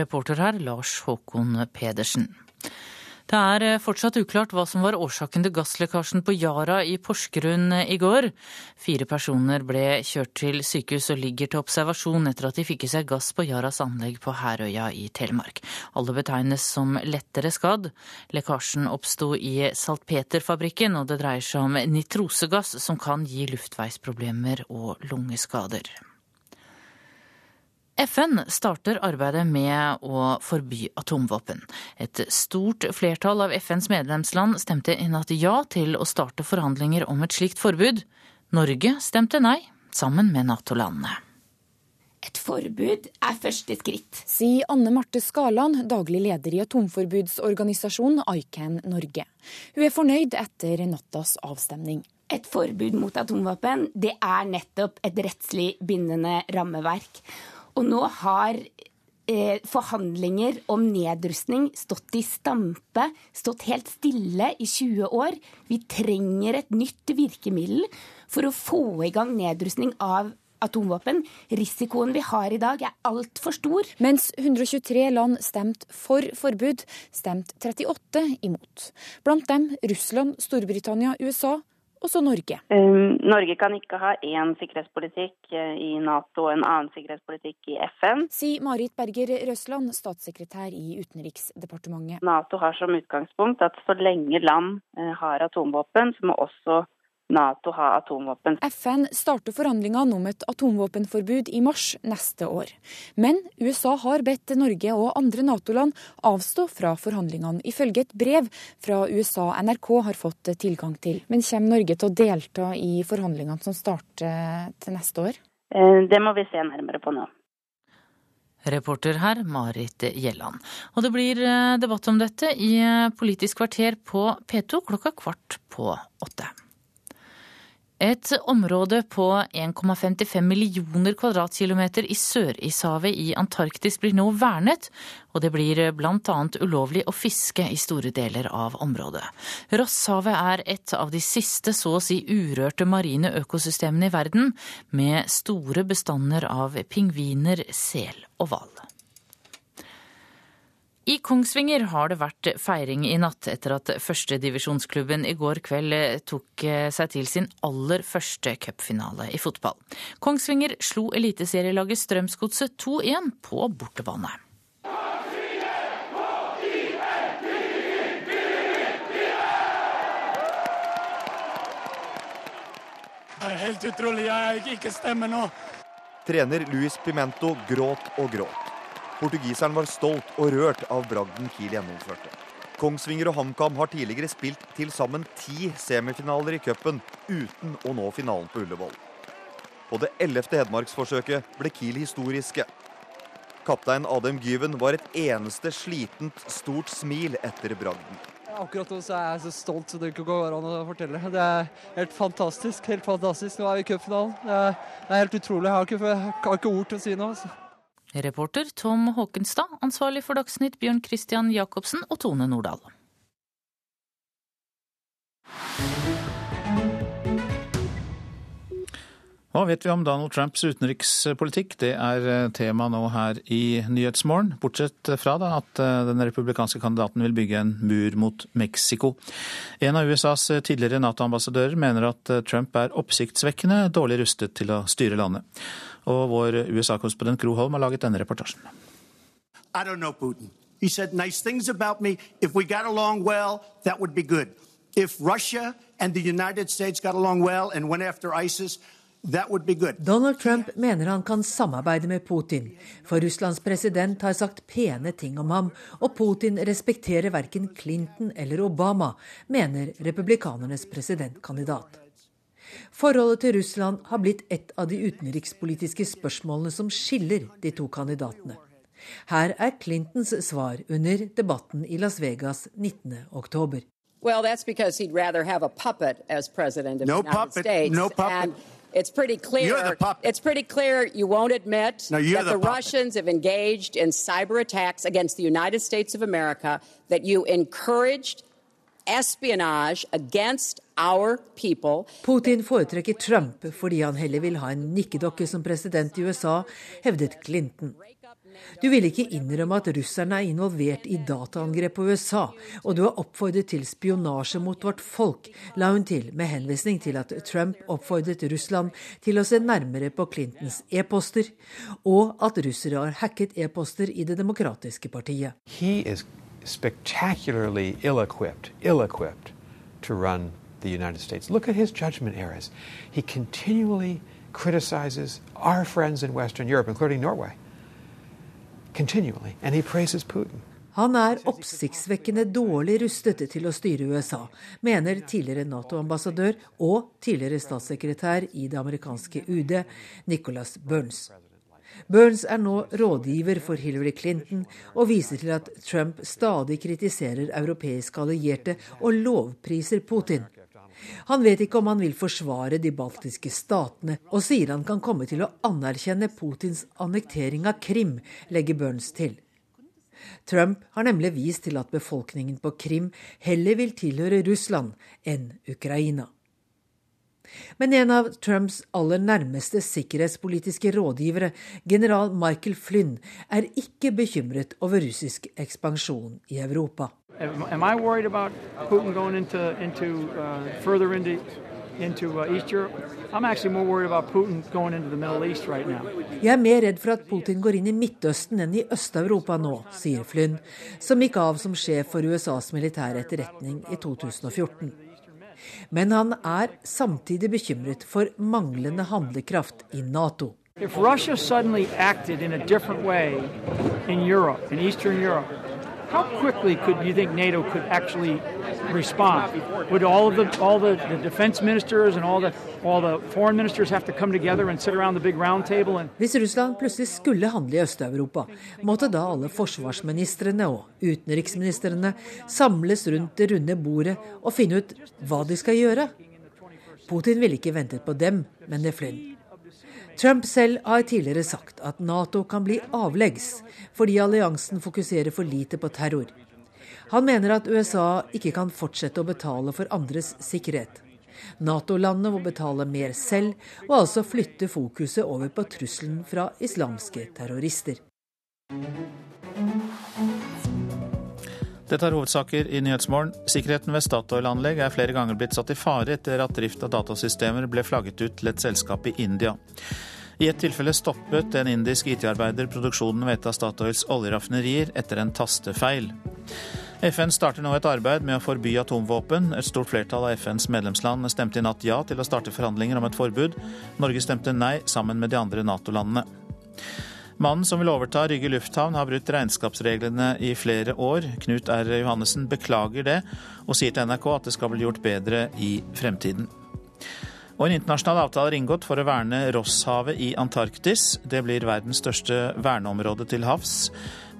Reporter her Lars Håkon Pedersen. Det er eh, fortsatt uklart hva som var årsaken til gasslekkasjen på Yara i Porsgrunn eh, i går. Fire personer ble kjørt til sykehus og ligger til observasjon etter at de fikk i seg gass på Yaras anlegg på Herøya i Telemark. Alle betegnes som lettere skadd. Lekkasjen oppsto i saltpeterfabrikken, og det dreier seg om nitrosegass som kan gi luftveisproblemer og lungeskader. FN starter arbeidet med å forby atomvåpen. Et stort flertall av FNs medlemsland stemte i natt ja til å starte forhandlinger om et slikt forbud. Norge stemte nei, sammen med Nato-landene. Et forbud er første skritt. Sier Anne Marte Skaland, daglig leder i atomforbudsorganisasjonen ICAN Norge. Hun er fornøyd etter nattas avstemning. Et forbud mot atomvåpen det er nettopp et rettslig bindende rammeverk. Og nå har eh, forhandlinger om nedrustning stått i stampe, stått helt stille i 20 år. Vi trenger et nytt virkemiddel for å få i gang nedrustning av atomvåpen. Risikoen vi har i dag, er altfor stor. Mens 123 land stemte for forbud, stemte 38 imot. Blant dem Russland, Storbritannia, USA også Norge. Um, Norge kan ikke ha én sikkerhetspolitikk uh, i Nato og en annen sikkerhetspolitikk i FN. Sier Marit Berger Røsland, statssekretær i Utenriksdepartementet. Nato har som utgangspunkt at så lenge land uh, har atomvåpen, så må også Nato ha atomvåpen. FN starter forhandlingene om et atomvåpenforbud i mars neste år. Men USA har bedt Norge og andre Nato-land avstå fra forhandlingene, ifølge et brev fra USA NRK har fått tilgang til. Men kommer Norge til å delta i forhandlingene som starter til neste år? Eh, det må vi se nærmere på nå. Reporter her, Marit Gjelland. Og det blir eh, debatt om dette i eh, Politisk kvarter på P2 klokka kvart på åtte. Et område på 1,55 millioner kvadratkilometer i Sør-Ishavet i Antarktis blir nå vernet, og det blir bl.a. ulovlig å fiske i store deler av området. Rosshavet er et av de siste så å si urørte marine økosystemene i verden, med store bestander av pingviner, sel og hval. I Kongsvinger har det vært feiring i natt etter at førstedivisjonsklubben i går kveld tok seg til sin aller første cupfinale i fotball. Kongsvinger slo eliteserielaget Strømsgodset 2-1 på bortebane. Det er helt utrolig. Jeg ikke stemme nå. Trener Luis Pimento gråt og gråt. Portugiseren var stolt og rørt av bragden Kiel gjennomførte. Kongsvinger og HamKam har tidligere spilt til sammen ti semifinaler i cupen uten å nå finalen på Ullevål. På det ellevte Hedmarksforsøket ble Kiel historiske. Kaptein Adem Gyven var et eneste slitent, stort smil etter bragden. Akkurat nå så er jeg så stolt så det ikke går an å fortelle. Det er helt fantastisk. helt fantastisk. Nå er vi i cupfinalen. Det, er helt utrolig. Jeg har ikke, jeg har ikke ord til å si noe. Altså. Reporter Tom Håkenstad, ansvarlig for Dagsnytt Bjørn Christian Jacobsen og Tone Nordahl. Hva vet vi om Donald Trumps utenrikspolitikk? Det er tema nå her i Nyhetsmorgen. Bortsett fra da, at den republikanske kandidaten vil bygge en mur mot Mexico. En av USAs tidligere Nato-ambassadører mener at Trump er oppsiktsvekkende dårlig rustet til å styre landet. Og vår USA-korrespondent Gro Holm har laget denne reportasjen. I don't know Putin. He said nice things about me. If we got along well, that would be good. If Russia and the United States got along well and went after ISIS, Donald Trump mener han kan samarbeide med Putin, for Russlands president har sagt pene ting om ham, og Putin respekterer verken Clinton eller Obama, mener republikanernes presidentkandidat. Forholdet til Russland har blitt et av de utenrikspolitiske spørsmålene som skiller de to kandidatene. Her er Clintons svar under debatten i Las Vegas 19.10. Well, that's because he'd rather have a puppet as president of no the United puppet, States. No puppet. And it's pretty clear. You're the puppet. It's pretty clear you won't admit No, that the the. Russians have engaged in cyber attacks against the United States of America. That you encouraged espionage against our people. Putin foretrekker Trump fordi han heller vil ha en nikkedokke som president i USA, hevdet Clinton. Du vil ikke innrømme at russerne er involvert i dataangrep på USA, og du har oppfordret til spionasje mot vårt folk, la hun til med henvisning til at Trump oppfordret Russland til å se nærmere på Clintons e-poster, og at russere har hacket e-poster i Det demokratiske partiet. Spectacularly ill equipped, ill equipped to run the United States. Look at his judgment errors. He continually criticizes our friends in Western Europe, including Norway. Continually. And he praises Putin. Han er oppsiktsvekkende dårlig rustet til å styre USA, mener tidligere Nato-ambassadør og tidligere statssekretær i det amerikanske UD, Nicholas Burns. Burns er nå rådgiver for Hillary Clinton og viser til at Trump stadig kritiserer europeiske allierte og lovpriser Putin. Han vet ikke om han vil forsvare de baltiske statene, og sier han kan komme til å anerkjenne Putins annektering av Krim, legger Burns til. Trump har nemlig vist til at befolkningen på Krim heller vil tilhøre Russland enn Ukraina. Men en av Trumps aller nærmeste sikkerhetspolitiske rådgivere, general Michael Flynn, er ikke bekymret over russisk ekspansjon i Europa. Am I worried about Putin going into, into uh, further into, into uh, East Europe? I'm actually more worried about Putin going into the Middle East right now. Jeg er mer redd for at Putin går inn i Midtøsten enn i Øst-Europa nå, sier Flynn, som gikk av som sjef for USAs militære etterretning i 2014. Men han er samtidig bekymret for manglende handlekraft i Nato. If Russia suddenly acted in a different way in Europe, in Eastern Europe, how quickly could you think NATO could actually respond? Would all of the all the, the defense ministers and all the all the foreign ministers have to come together and sit around the big round table and Hvis Russland plutselig skulle handle i Øst-Europa, måtte da alle forsvarsministrene og utenriksministrene samles rundt det runde bordet og finne ut hva de skal gjøre? Putin ville ikke ventet på dem, men det Flynn. Trump selv har tidligere sagt at Nato kan bli avleggs fordi alliansen fokuserer for lite på terror. Han mener at USA ikke kan fortsette å betale for andres sikkerhet. Nato-landene må betale mer selv, og altså flytte fokuset over på trusselen fra islamske terrorister. Dette er hovedsaker i Nyhetsmorgen. Sikkerheten ved Statoil-anlegg er flere ganger blitt satt i fare etter at drift av datasystemer ble flagget ut til et selskap i India. I et tilfelle stoppet en indisk IT-arbeider produksjonen ved et av Statoils oljeraffinerier etter en tastefeil. FN starter nå et arbeid med å forby atomvåpen. Et stort flertall av FNs medlemsland stemte i natt ja til å starte forhandlinger om et forbud. Norge stemte nei sammen med de andre Nato-landene. Mannen som vil overta Rygge lufthavn har brutt regnskapsreglene i flere år. Knut R. Johannessen beklager det, og sier til NRK at det skal bli gjort bedre i fremtiden. Og en internasjonal avtale er inngått for å verne Rosshavet i Antarktis. Det blir verdens største verneområde til havs,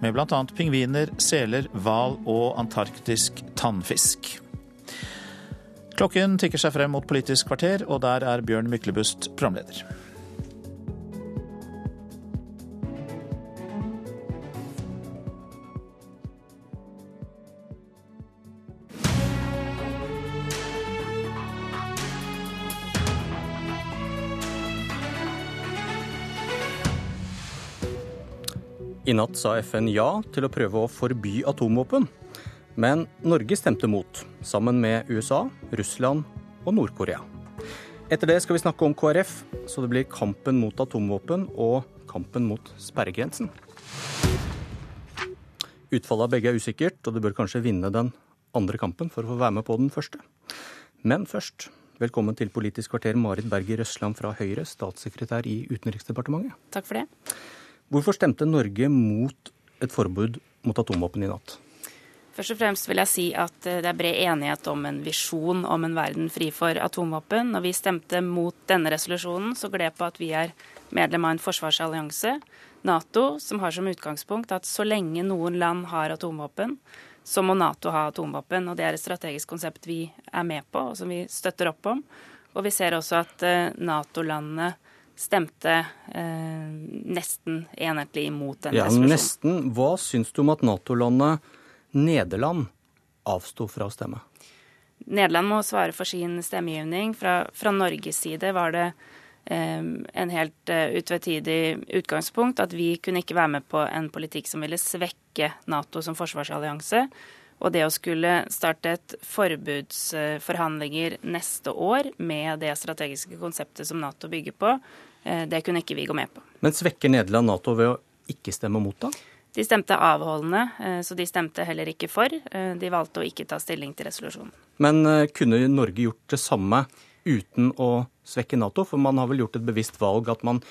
med bl.a. pingviner, seler, hval og antarktisk tannfisk. Klokken tikker seg frem mot Politisk kvarter, og der er Bjørn Myklebust programleder. I natt sa FN ja til å prøve å forby atomvåpen. Men Norge stemte mot, sammen med USA, Russland og Nord-Korea. Etter det skal vi snakke om KrF, så det blir kampen mot atomvåpen og kampen mot sperregrensen. Utfallet av begge er usikkert, og du bør kanskje vinne den andre kampen for å få være med på den første. Men først, velkommen til Politisk kvarter, Marit Berger Røsland fra Høyre, statssekretær i Utenriksdepartementet. Takk for det. Hvorfor stemte Norge mot et forbud mot atomvåpen i natt? Først og fremst vil jeg si at eh, det er bred enighet om en visjon om en verden fri for atomvåpen. Når vi stemte mot denne resolusjonen, så gled på at vi er medlem av en forsvarsallianse, Nato, som har som utgangspunkt at så lenge noen land har atomvåpen, så må Nato ha atomvåpen. Og det er et strategisk konsept vi er med på, og som vi støtter opp om. Og vi ser også at eh, Nato-landene stemte eh, nesten enhetlig imot den ja, resolusjonen. Nesten. Hva syns du om at Nato-landet Nederland avsto fra å stemme? Nederland må svare for sin stemmegivning. Fra, fra Norges side var det eh, en helt uh, utvetydig utgangspunkt at vi kunne ikke være med på en politikk som ville svekke Nato som forsvarsallianse. Og det å skulle starte et forbudsforhandlinger neste år med det strategiske konseptet som Nato bygger på, Eh, det kunne ikke vi gå med på. Men svekker Nederland Nato ved å ikke stemme mot, da? De stemte avholdende, eh, så de stemte heller ikke for. Eh, de valgte å ikke ta stilling til resolusjonen. Men kunne Norge gjort det samme uten å svekke Nato? For man har vel gjort et bevisst valg at man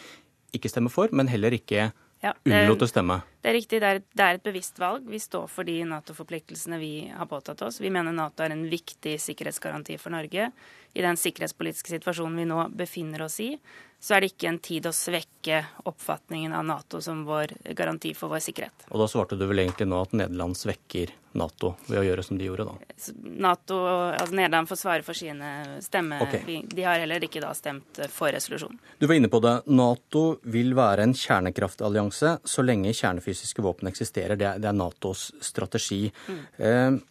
ikke stemmer for, men heller ikke ja, unnlot å stemme? Det er riktig, det er, det er, et bevisst valg. Vi står for de Nato-forpliktelsene vi har påtatt oss. Vi mener Nato er en viktig sikkerhetsgaranti for Norge. I den sikkerhetspolitiske situasjonen vi nå befinner oss i, så er det ikke en tid å svekke oppfatningen av Nato som vår garanti for vår sikkerhet. Og da svarte du vel egentlig nå at Nederland svekker Nato ved å gjøre som de gjorde, da? Nato, altså Nederland får svare for sine stemmer. Okay. De har heller ikke da stemt for resolusjonen. Du var inne på det. Nato vil være en kjernekraftallianse så lenge kjernefysiske våpen eksisterer. Det er, det er Natos strategi. Mm. Eh,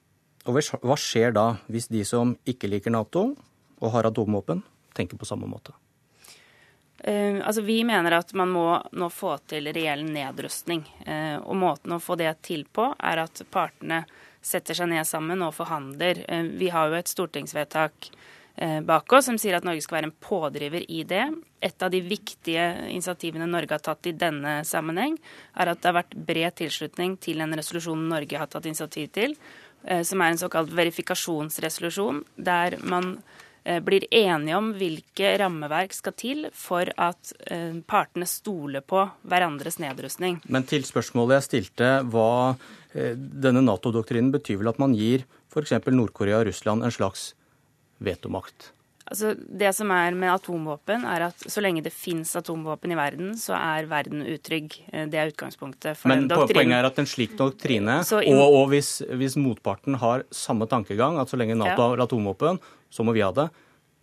og hva skjer da hvis de som ikke liker Nato og har atomvåpen, tenker på samme måte? Uh, altså Vi mener at man må nå få til reell nedrustning. Uh, og måten å få det til på, er at partene setter seg ned sammen og forhandler. Uh, vi har jo et stortingsvedtak bak oss som sier at Norge skal være en pådriver i det. Et av de viktige initiativene Norge har tatt i denne sammenheng, er at det har vært bred tilslutning til en resolusjon Norge har tatt initiativ til, som er en såkalt verifikasjonsresolusjon, der man blir enige om hvilke rammeverk skal til for at eh, partene stoler på hverandres nedrustning. Men til spørsmålet jeg stilte, hva eh, denne Nato-doktrinen betyr vel at man gir f.eks. Nord-Korea og Russland en slags vetomakt? Altså, det som er med atomvåpen, er at så lenge det fins atomvåpen i verden, så er verden utrygg. Det er utgangspunktet for Men doktrinen. Men poenget er at en slik doktrine, in... og, og hvis, hvis, motparten har samme tankegang, at så lenge Nato ja. har atomvåpen, så må vi ha det.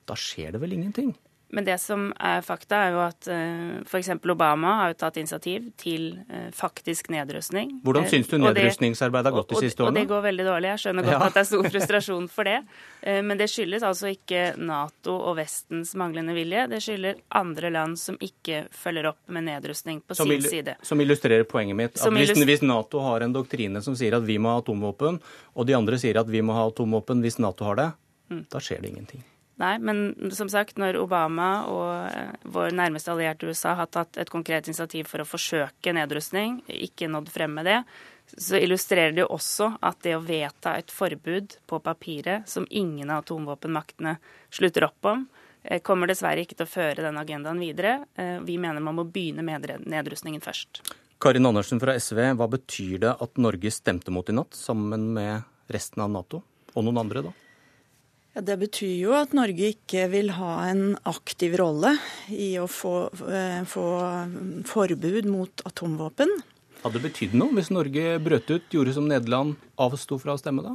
Da skjer det vel ingenting? Men det som er fakta, er jo at eh, f.eks. Obama har jo tatt initiativ til uh, faktisk nedrustning. Hvordan syns du nedrustningsarbeidet har gått de siste årene? Og det går veldig dårlig. Jeg skjønner godt ja. at det er stor frustrasjon for det. Men det skyldes altså ikke Nato og Vestens manglende vilje. Det skylder andre land som ikke følger opp med nedrustning på som sin side. Som illustrerer poenget mitt. At hvis, hvis, Nato har en doktrine som sier at vi må ha atomvåpen, og de andre sier at vi må ha atomvåpen hvis Nato har det, mm. da skjer det ingenting. Nei, men som sagt, når Obama og eh, vår nærmeste allierte USA har tatt et konkret initiativ for å forsøke nedrustning, ikke nådd frem med det, så illustrerer det jo også at det å vedta et forbud på papiret som ingen av atomvåpenmaktene slutter opp om, eh, kommer dessverre ikke til å føre den agendaen videre. Eh, vi mener man må begynne med nedrustningen først. Karin Andersen fra SV, hva betyr det at Norge stemte mot i natt, sammen med resten av Nato? Og noen andre, da? Ja, det betyr jo at Norge ikke vil ha en aktiv rolle i å få, eh, få forbud mot atomvåpen. Hadde det betydd noe hvis Norge brøt ut, gjorde som Nederland, avsto fra å stemme da?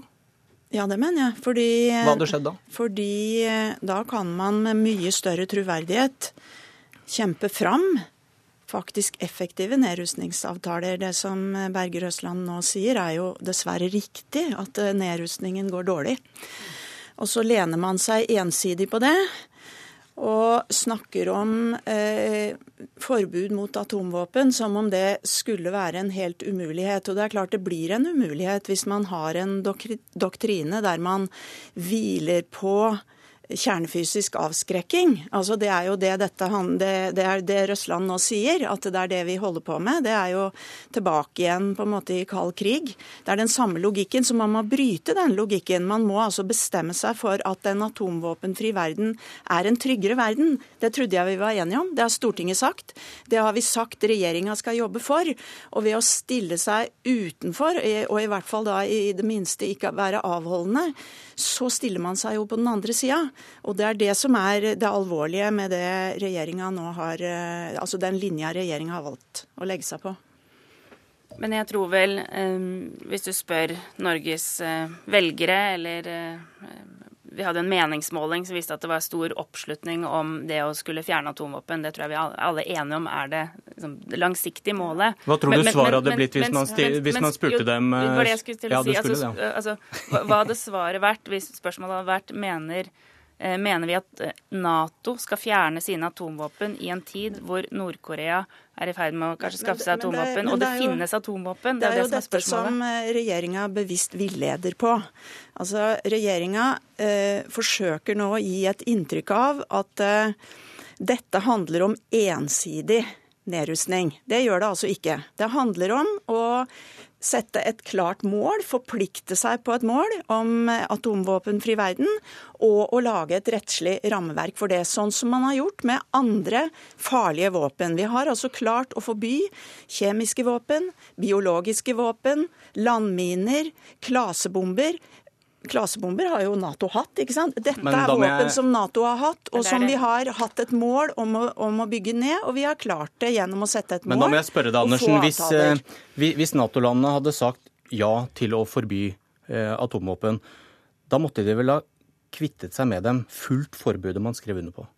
Ja, det mener jeg. Fordi, Hva hadde skjedd da? Fordi eh, da kan man med mye større troverdighet kjempe fram faktisk effektive nedrustningsavtaler. Det som Berger Østland nå sier, er jo dessverre riktig, at eh, nedrustningen går dårlig. Og så lener man seg ensidig på det og snakker om eh, forbud mot atomvåpen som om det skulle være en helt umulighet. Og det er klart det blir en umulighet hvis man har en doktrine der man hviler på kjernefysisk avskrekking. Altså Det er jo det dette det, det, er det Røsland nå sier, at det er det vi holder på med. Det er jo tilbake igjen på en måte i kald krig. Det er den samme logikken, så man må bryte den logikken. Man må altså bestemme seg for at en atomvåpenfri verden er en tryggere verden. Det trodde jeg vi var enige om. Det har Stortinget sagt. Det har vi sagt regjeringa skal jobbe for. Og ved å stille seg utenfor, og i hvert fall da i det minste ikke være avholdende, så stiller man seg jo på den andre sida. Og det er det som er det alvorlige med det regjeringa nå har eh, Altså den linja regjeringa har valgt å legge seg på. Men jeg tror vel, eh, hvis du spør Norges eh, velgere eller vi hadde en meningsmåling som viste at det var stor oppslutning om det å skulle fjerne atomvåpen. Det tror jeg vi alle er enige om er det, liksom, det langsiktige målet. Hva tror du men, svaret hadde blitt hvis, men, man, hvis man, spurte jo, dem Det var det jeg skulle til å si. Altså, altså, hva hadde svaret vært hvis spørsmålet hadde vært mener Eh, mener vi at eh, Nato skal fjerne sine atomvåpen i en tid hvor Nord-Korea er i ferd med å kanskje skaffe seg atomvåpen, det, og det, det jo, finnes atomvåpen. Det er, det er jo det dette som eh, regjeringa bevisst villeder på. Altså, Regjeringa eh, forsøker nå å gi et inntrykk av at eh, dette handler om ensidig nedrustning. Det gjør det altså ikke. Det handler om å sette et klart mål, forplikte seg på et mål om atomvåpenfri verden, og å lage et rettslig rammeverk for det, sånn som man har gjort med andre farlige våpen. Vi har altså klart å forby kjemiske våpen, biologiske våpen, landminer, klasebomber. Klasebomber har jo Nato hatt. ikke sant? Dette er våpen jeg... som Nato har hatt, og som vi har hatt et mål om å, om å, bygge ned. Og vi har klart det gjennom å sette et mål. Men da må jeg spørre deg, Andersen. Hvis, eh, hvis Nato-landene hadde sagt ja til å forby eh, atomvåpen, da måtte de vel ha kvittet seg med dem, Fullt forbudet man skrev under på?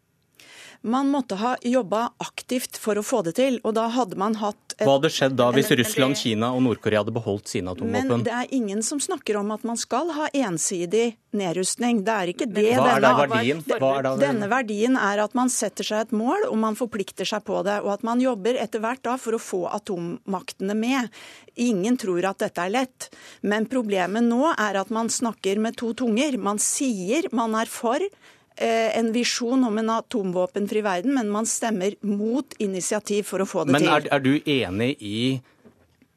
Man måtte ha jobba aktivt for å få det til, og da hadde man hatt et, Hva hadde skjedd da hvis Russland, Kina og Nord-Korea hadde beholdt sine atomvåpen? Men det er ingen som snakker om at man skal ha ensidig nedrustning. Det er ikke det. Hva er da verdien? Hva er da Denne verdien er at man setter seg et mål, og man forplikter seg på det. Og at man jobber etter hvert da for å få atommaktene med. Ingen tror at dette er lett. Men problemet nå er at man snakker med to tunger. Man sier man er for en visjon om en atomvåpenfri verden, men man stemmer mot initiativ for å få det men til. Men er, er, du enig i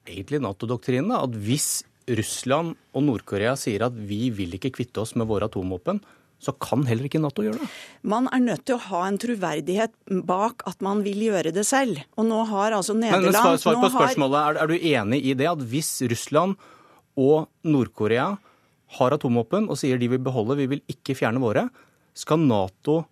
egentlig Nato-doktrinen? At hvis Russland og Nord-Korea sier at vi vil ikke kvitte oss med våre atomvåpen, så kan heller ikke Nato gjøre det? Man er nødt til å ha en troverdighet bak at man vil gjøre det selv. Og nå har altså Nederland Men, men Svar, på spørsmålet. Har... Er, er, du enig i det at hvis Russland og Nord-Korea har atomvåpen og sier de vil beholde, vi vil ikke fjerne våre, skal Nato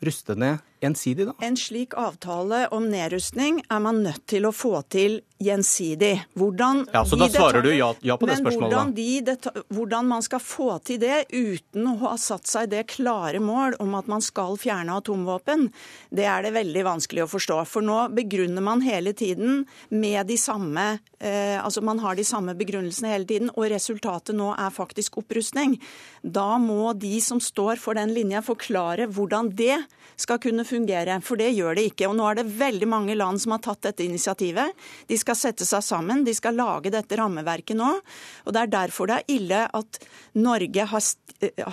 ruste ned ensidig, da? En slik avtale om nedrustning er man nødt til å få til gjensidig. Hvordan ja, Så da svarer du ja, ja på det spørsmålet? Hvordan, hvordan, man skal få til det uten å ha satt seg det klare mål om at man skal fjerne atomvåpen, det er det veldig vanskelig å forstå. For nå begrunner man hele tiden med de samme eh, Altså man har de samme begrunnelsene hele tiden, og resultatet nå er faktisk opprustning. Da må de som står for den linja, forklare hvordan det skal kunne fungere. For det gjør det ikke. Og nå er det veldig mange land som har tatt dette initiativet. De skal sette seg sammen, de skal lage dette rammeverket nå. Og det er derfor det er ille at Norge har,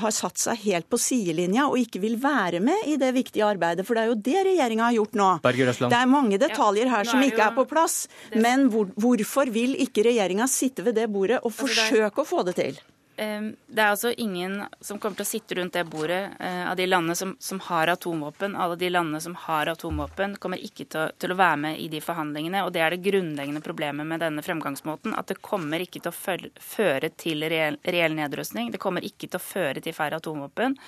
har satt seg helt på sidelinja og ikke vil være med i det viktige arbeidet. For det er jo det regjeringa har gjort nå. Det er mange detaljer her som ikke er på plass. Men hvor, hvorfor vil ikke regjeringa sitte ved det bordet og altså, forsøke å få det til? Det er altså ingen som kommer til å sitte rundt det bordet eh, av de landene som, som, har atomvåpen. Alle de landene som har atomvåpen, kommer ikke til å, til å, være med i de forhandlingene. Og det er det grunnleggende problemet med denne fremgangsmåten. At det kommer ikke til å føre til reell, reell nedrustning. Det kommer ikke til å føre til færre atomvåpen.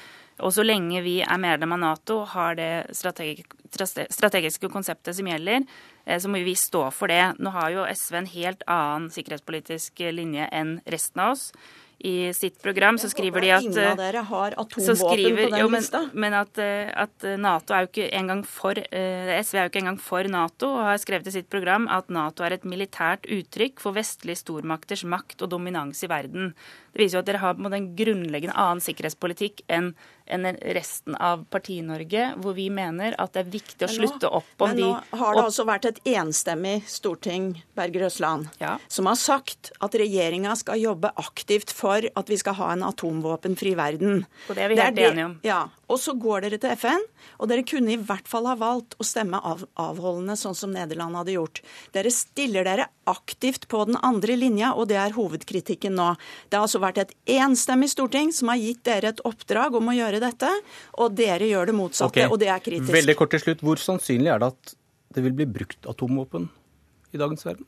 Og så lenge vi er medlem av Nato, har det strategiske konseptet som gjelder, eh, så må vi stå for det. Nå har jo SV en helt annen sikkerhetspolitisk linje enn resten av oss i sitt program så skriver de at Ingen av dere har atomvåpen på den jo, men, lista. Men at, eh, at, Nato er jo ikke engang for eh, SV er jo ikke engang for Nato, og har skrevet i sitt program at Nato er et militært uttrykk for vestlige stormakters makt og dominans i verden. Det viser jo at dere har en grunnleggende annen sikkerhetspolitikk enn enn resten av Parti-Norge, hvor vi mener at det er viktig å slutte opp om de Men nå har det altså vært et enstemmig storting Berger Røsland, ja. som har sagt at regjeringa skal jobbe aktivt for at vi skal ha en atomvåpenfri verden. Og det er vi helt enige om. Ja, og så går dere til FN, og dere kunne i hvert fall ha valgt å stemme av, avholdende, sånn som Nederland hadde gjort. Dere stiller dere aktivt på den andre linja, og det er hovedkritikken nå. Det har altså vært et enstemmig storting som har gitt dere et oppdrag om å gjøre dette, og dere gjør det motsatte, okay. og det er kritisk. Veldig kort til slutt. Hvor sannsynlig er det at det vil bli brukt atomvåpen i dagens verden?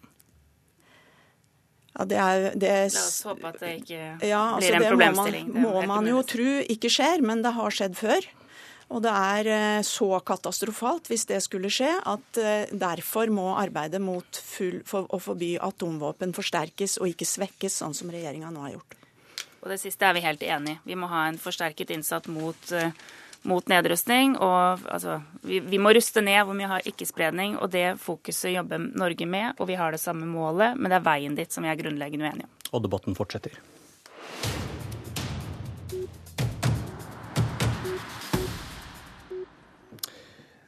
Ja, det er, det er, La oss håpe at det ikke ja, altså blir en problemstilling. Det må man, må man jo tro ikke skjer, men det har skjedd før. Og det er eh, så katastrofalt hvis det skulle skje, at eh, derfor må arbeidet mot full, for å forby atomvåpen forsterkes og ikke svekkes, sånn som regjeringa nå har gjort. Og det siste er vi helt enig i. Vi må ha en forsterket innsats mot uh, mot nedrustning. Og altså, vi, vi, må ruste ned hvor vi har ikke-spredning, og det fokuset jobber Norge med. Og vi har det samme målet, men det er veien dit som vi er grunnleggende uenige om. Og debatten fortsetter.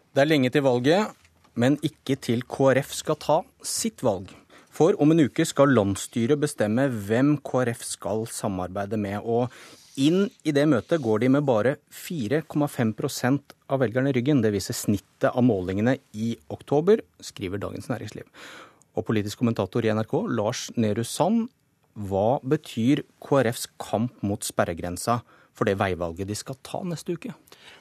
Det er lenge til valget, men ikke til KrF skal ta sitt valg. For om en uke skal landsstyret bestemme hvem KrF skal samarbeide med. Og inn i det møtet går de med bare 4,5 av velgerne i ryggen. Det viser snittet av målingene i oktober, skriver Dagens Næringsliv. Og politisk kommentator i NRK, Lars Nehru Sand, hva betyr KrFs kamp mot sperregrensa for det veivalget de skal ta neste uke?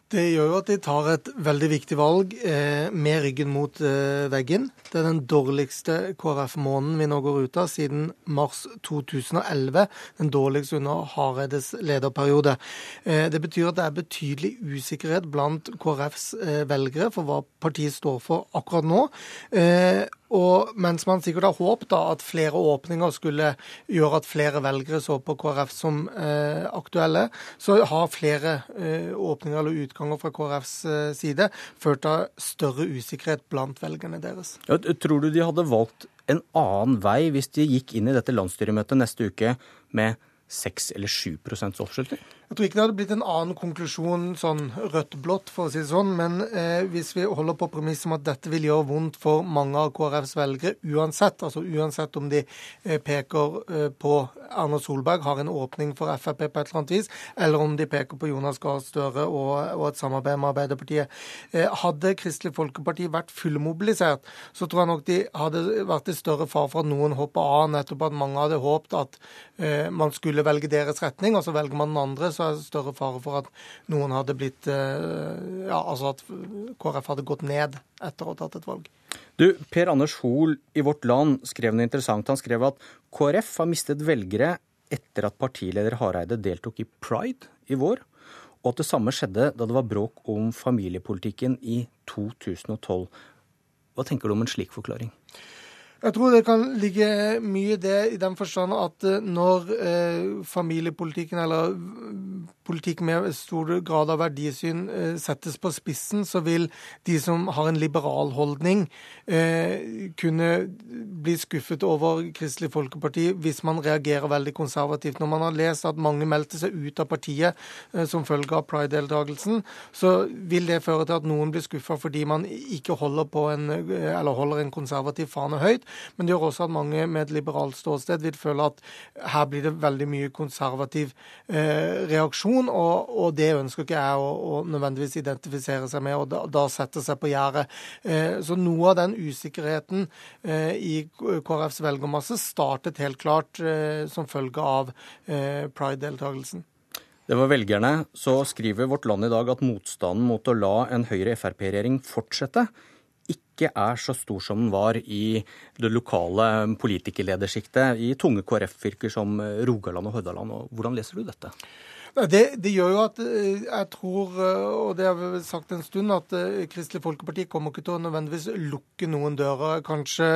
Det gjør jo at de tar et veldig viktig valg eh, med ryggen mot eh, veggen. Det er den dårligste KrF-måneden vi nå går ut av siden mars 2011. Den dårligste under Hareides lederperiode. Eh, det betyr at det er betydelig usikkerhet blant KrFs eh, velgere for hva partiet står for akkurat nå. Eh, og mens man sikkert har håpet at flere åpninger skulle gjøre at flere velgere så på KrF som eh, aktuelle, så har flere eh, åpninger eller utganger fra KrFs eh, side ført til større usikkerhet blant velgerne deres. Ja, tror du de hadde valgt en annen vei hvis de gikk inn i dette landsstyremøtet neste uke med 6 eller 7 oppslutning? Jeg tror ikke det hadde blitt en annen konklusjon sånn rødt-blått, for å si det sånn. Men eh, hvis vi holder på premisset om at dette vil gjøre vondt for mange av KrFs velgere uansett, altså uansett om de eh, peker eh, på Erna Solberg, har en åpning for Frp på et eller annet vis, eller om de peker på Jonas Gahr Støre og, og, et samarbeid med Arbeiderpartiet. Eh, hadde Kristelig Folkeparti vært fullmobilisert, så tror jeg nok de hadde vært i større fare for at noen hopper av, nettopp at mange hadde håpet at eh, man skulle velge deres retning, og så velger man den andre så er det større fare for at noen hadde blitt eh, Ja, altså at KrF hadde gått ned etter å ha tatt et valg. Du, Per Anders Hoel i Vårt Land skrev noe interessant. Han skrev at KrF har mistet velgere etter at partileder Hareide deltok i Pride i vår, og at det samme skjedde da det var bråk om familiepolitikken i 2012. Hva tenker du om en slik forklaring? Jeg tror det kan ligge mye i det i den forstand at eh, når eh, familiepolitikken eller politikk med stor grad av verdisyn eh, settes på spissen, så vil de som har en liberal holdning, eh, kunne bli skuffet over Kristelig Folkeparti hvis man reagerer veldig konservativt. Når man har lest at mange meldte seg ut av partiet eh, som følge av pride-deltakelsen, så vil det føre til at noen blir skuffa fordi man ikke holder, en, holder en konservativ fane høyt. Men det gjør også at mange med et liberalt ståsted vil føle at her blir det veldig mye konservativ eh, reaksjon, og, og, det ønsker ikke jeg å, å, nødvendigvis identifisere seg med, og da, da sette seg på gjerdet. Eh, så noe av den usikkerheten eh, i KrFs velgermasse startet helt klart eh, som følge av eh, pride-deltakelsen. Det var velgerne. Så skriver Vårt Land i dag at motstanden mot å la en Høyre-Frp-regjering fortsette ikke er så stor som den var i det lokale politikerledersjiktet i tunge KrF-fylker som Rogaland og Hordaland. Hvordan leser du dette? Det, det, gjør jo at eh, jeg tror, eh, og det har vi sagt en stund, at eh, Kristelig Folkeparti kommer ikke til å nødvendigvis lukke noen dører. Kanskje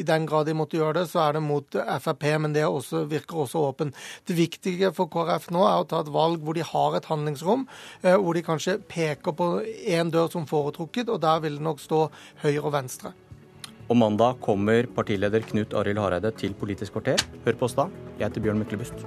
i den grad de måtte gjøre det, så er det mot Frp, men det også, virker også åpen. Det viktige for KrF nå er å ta et valg hvor de har et handlingsrom, hvor de kanskje peker på én dør som foretrukket, og der vil det nok stå høyre og venstre. Og mandag kommer partileder Knut Arild Hareide til Politisk kvarter. Hør på oss da. Jeg heter Bjørn Myklebust.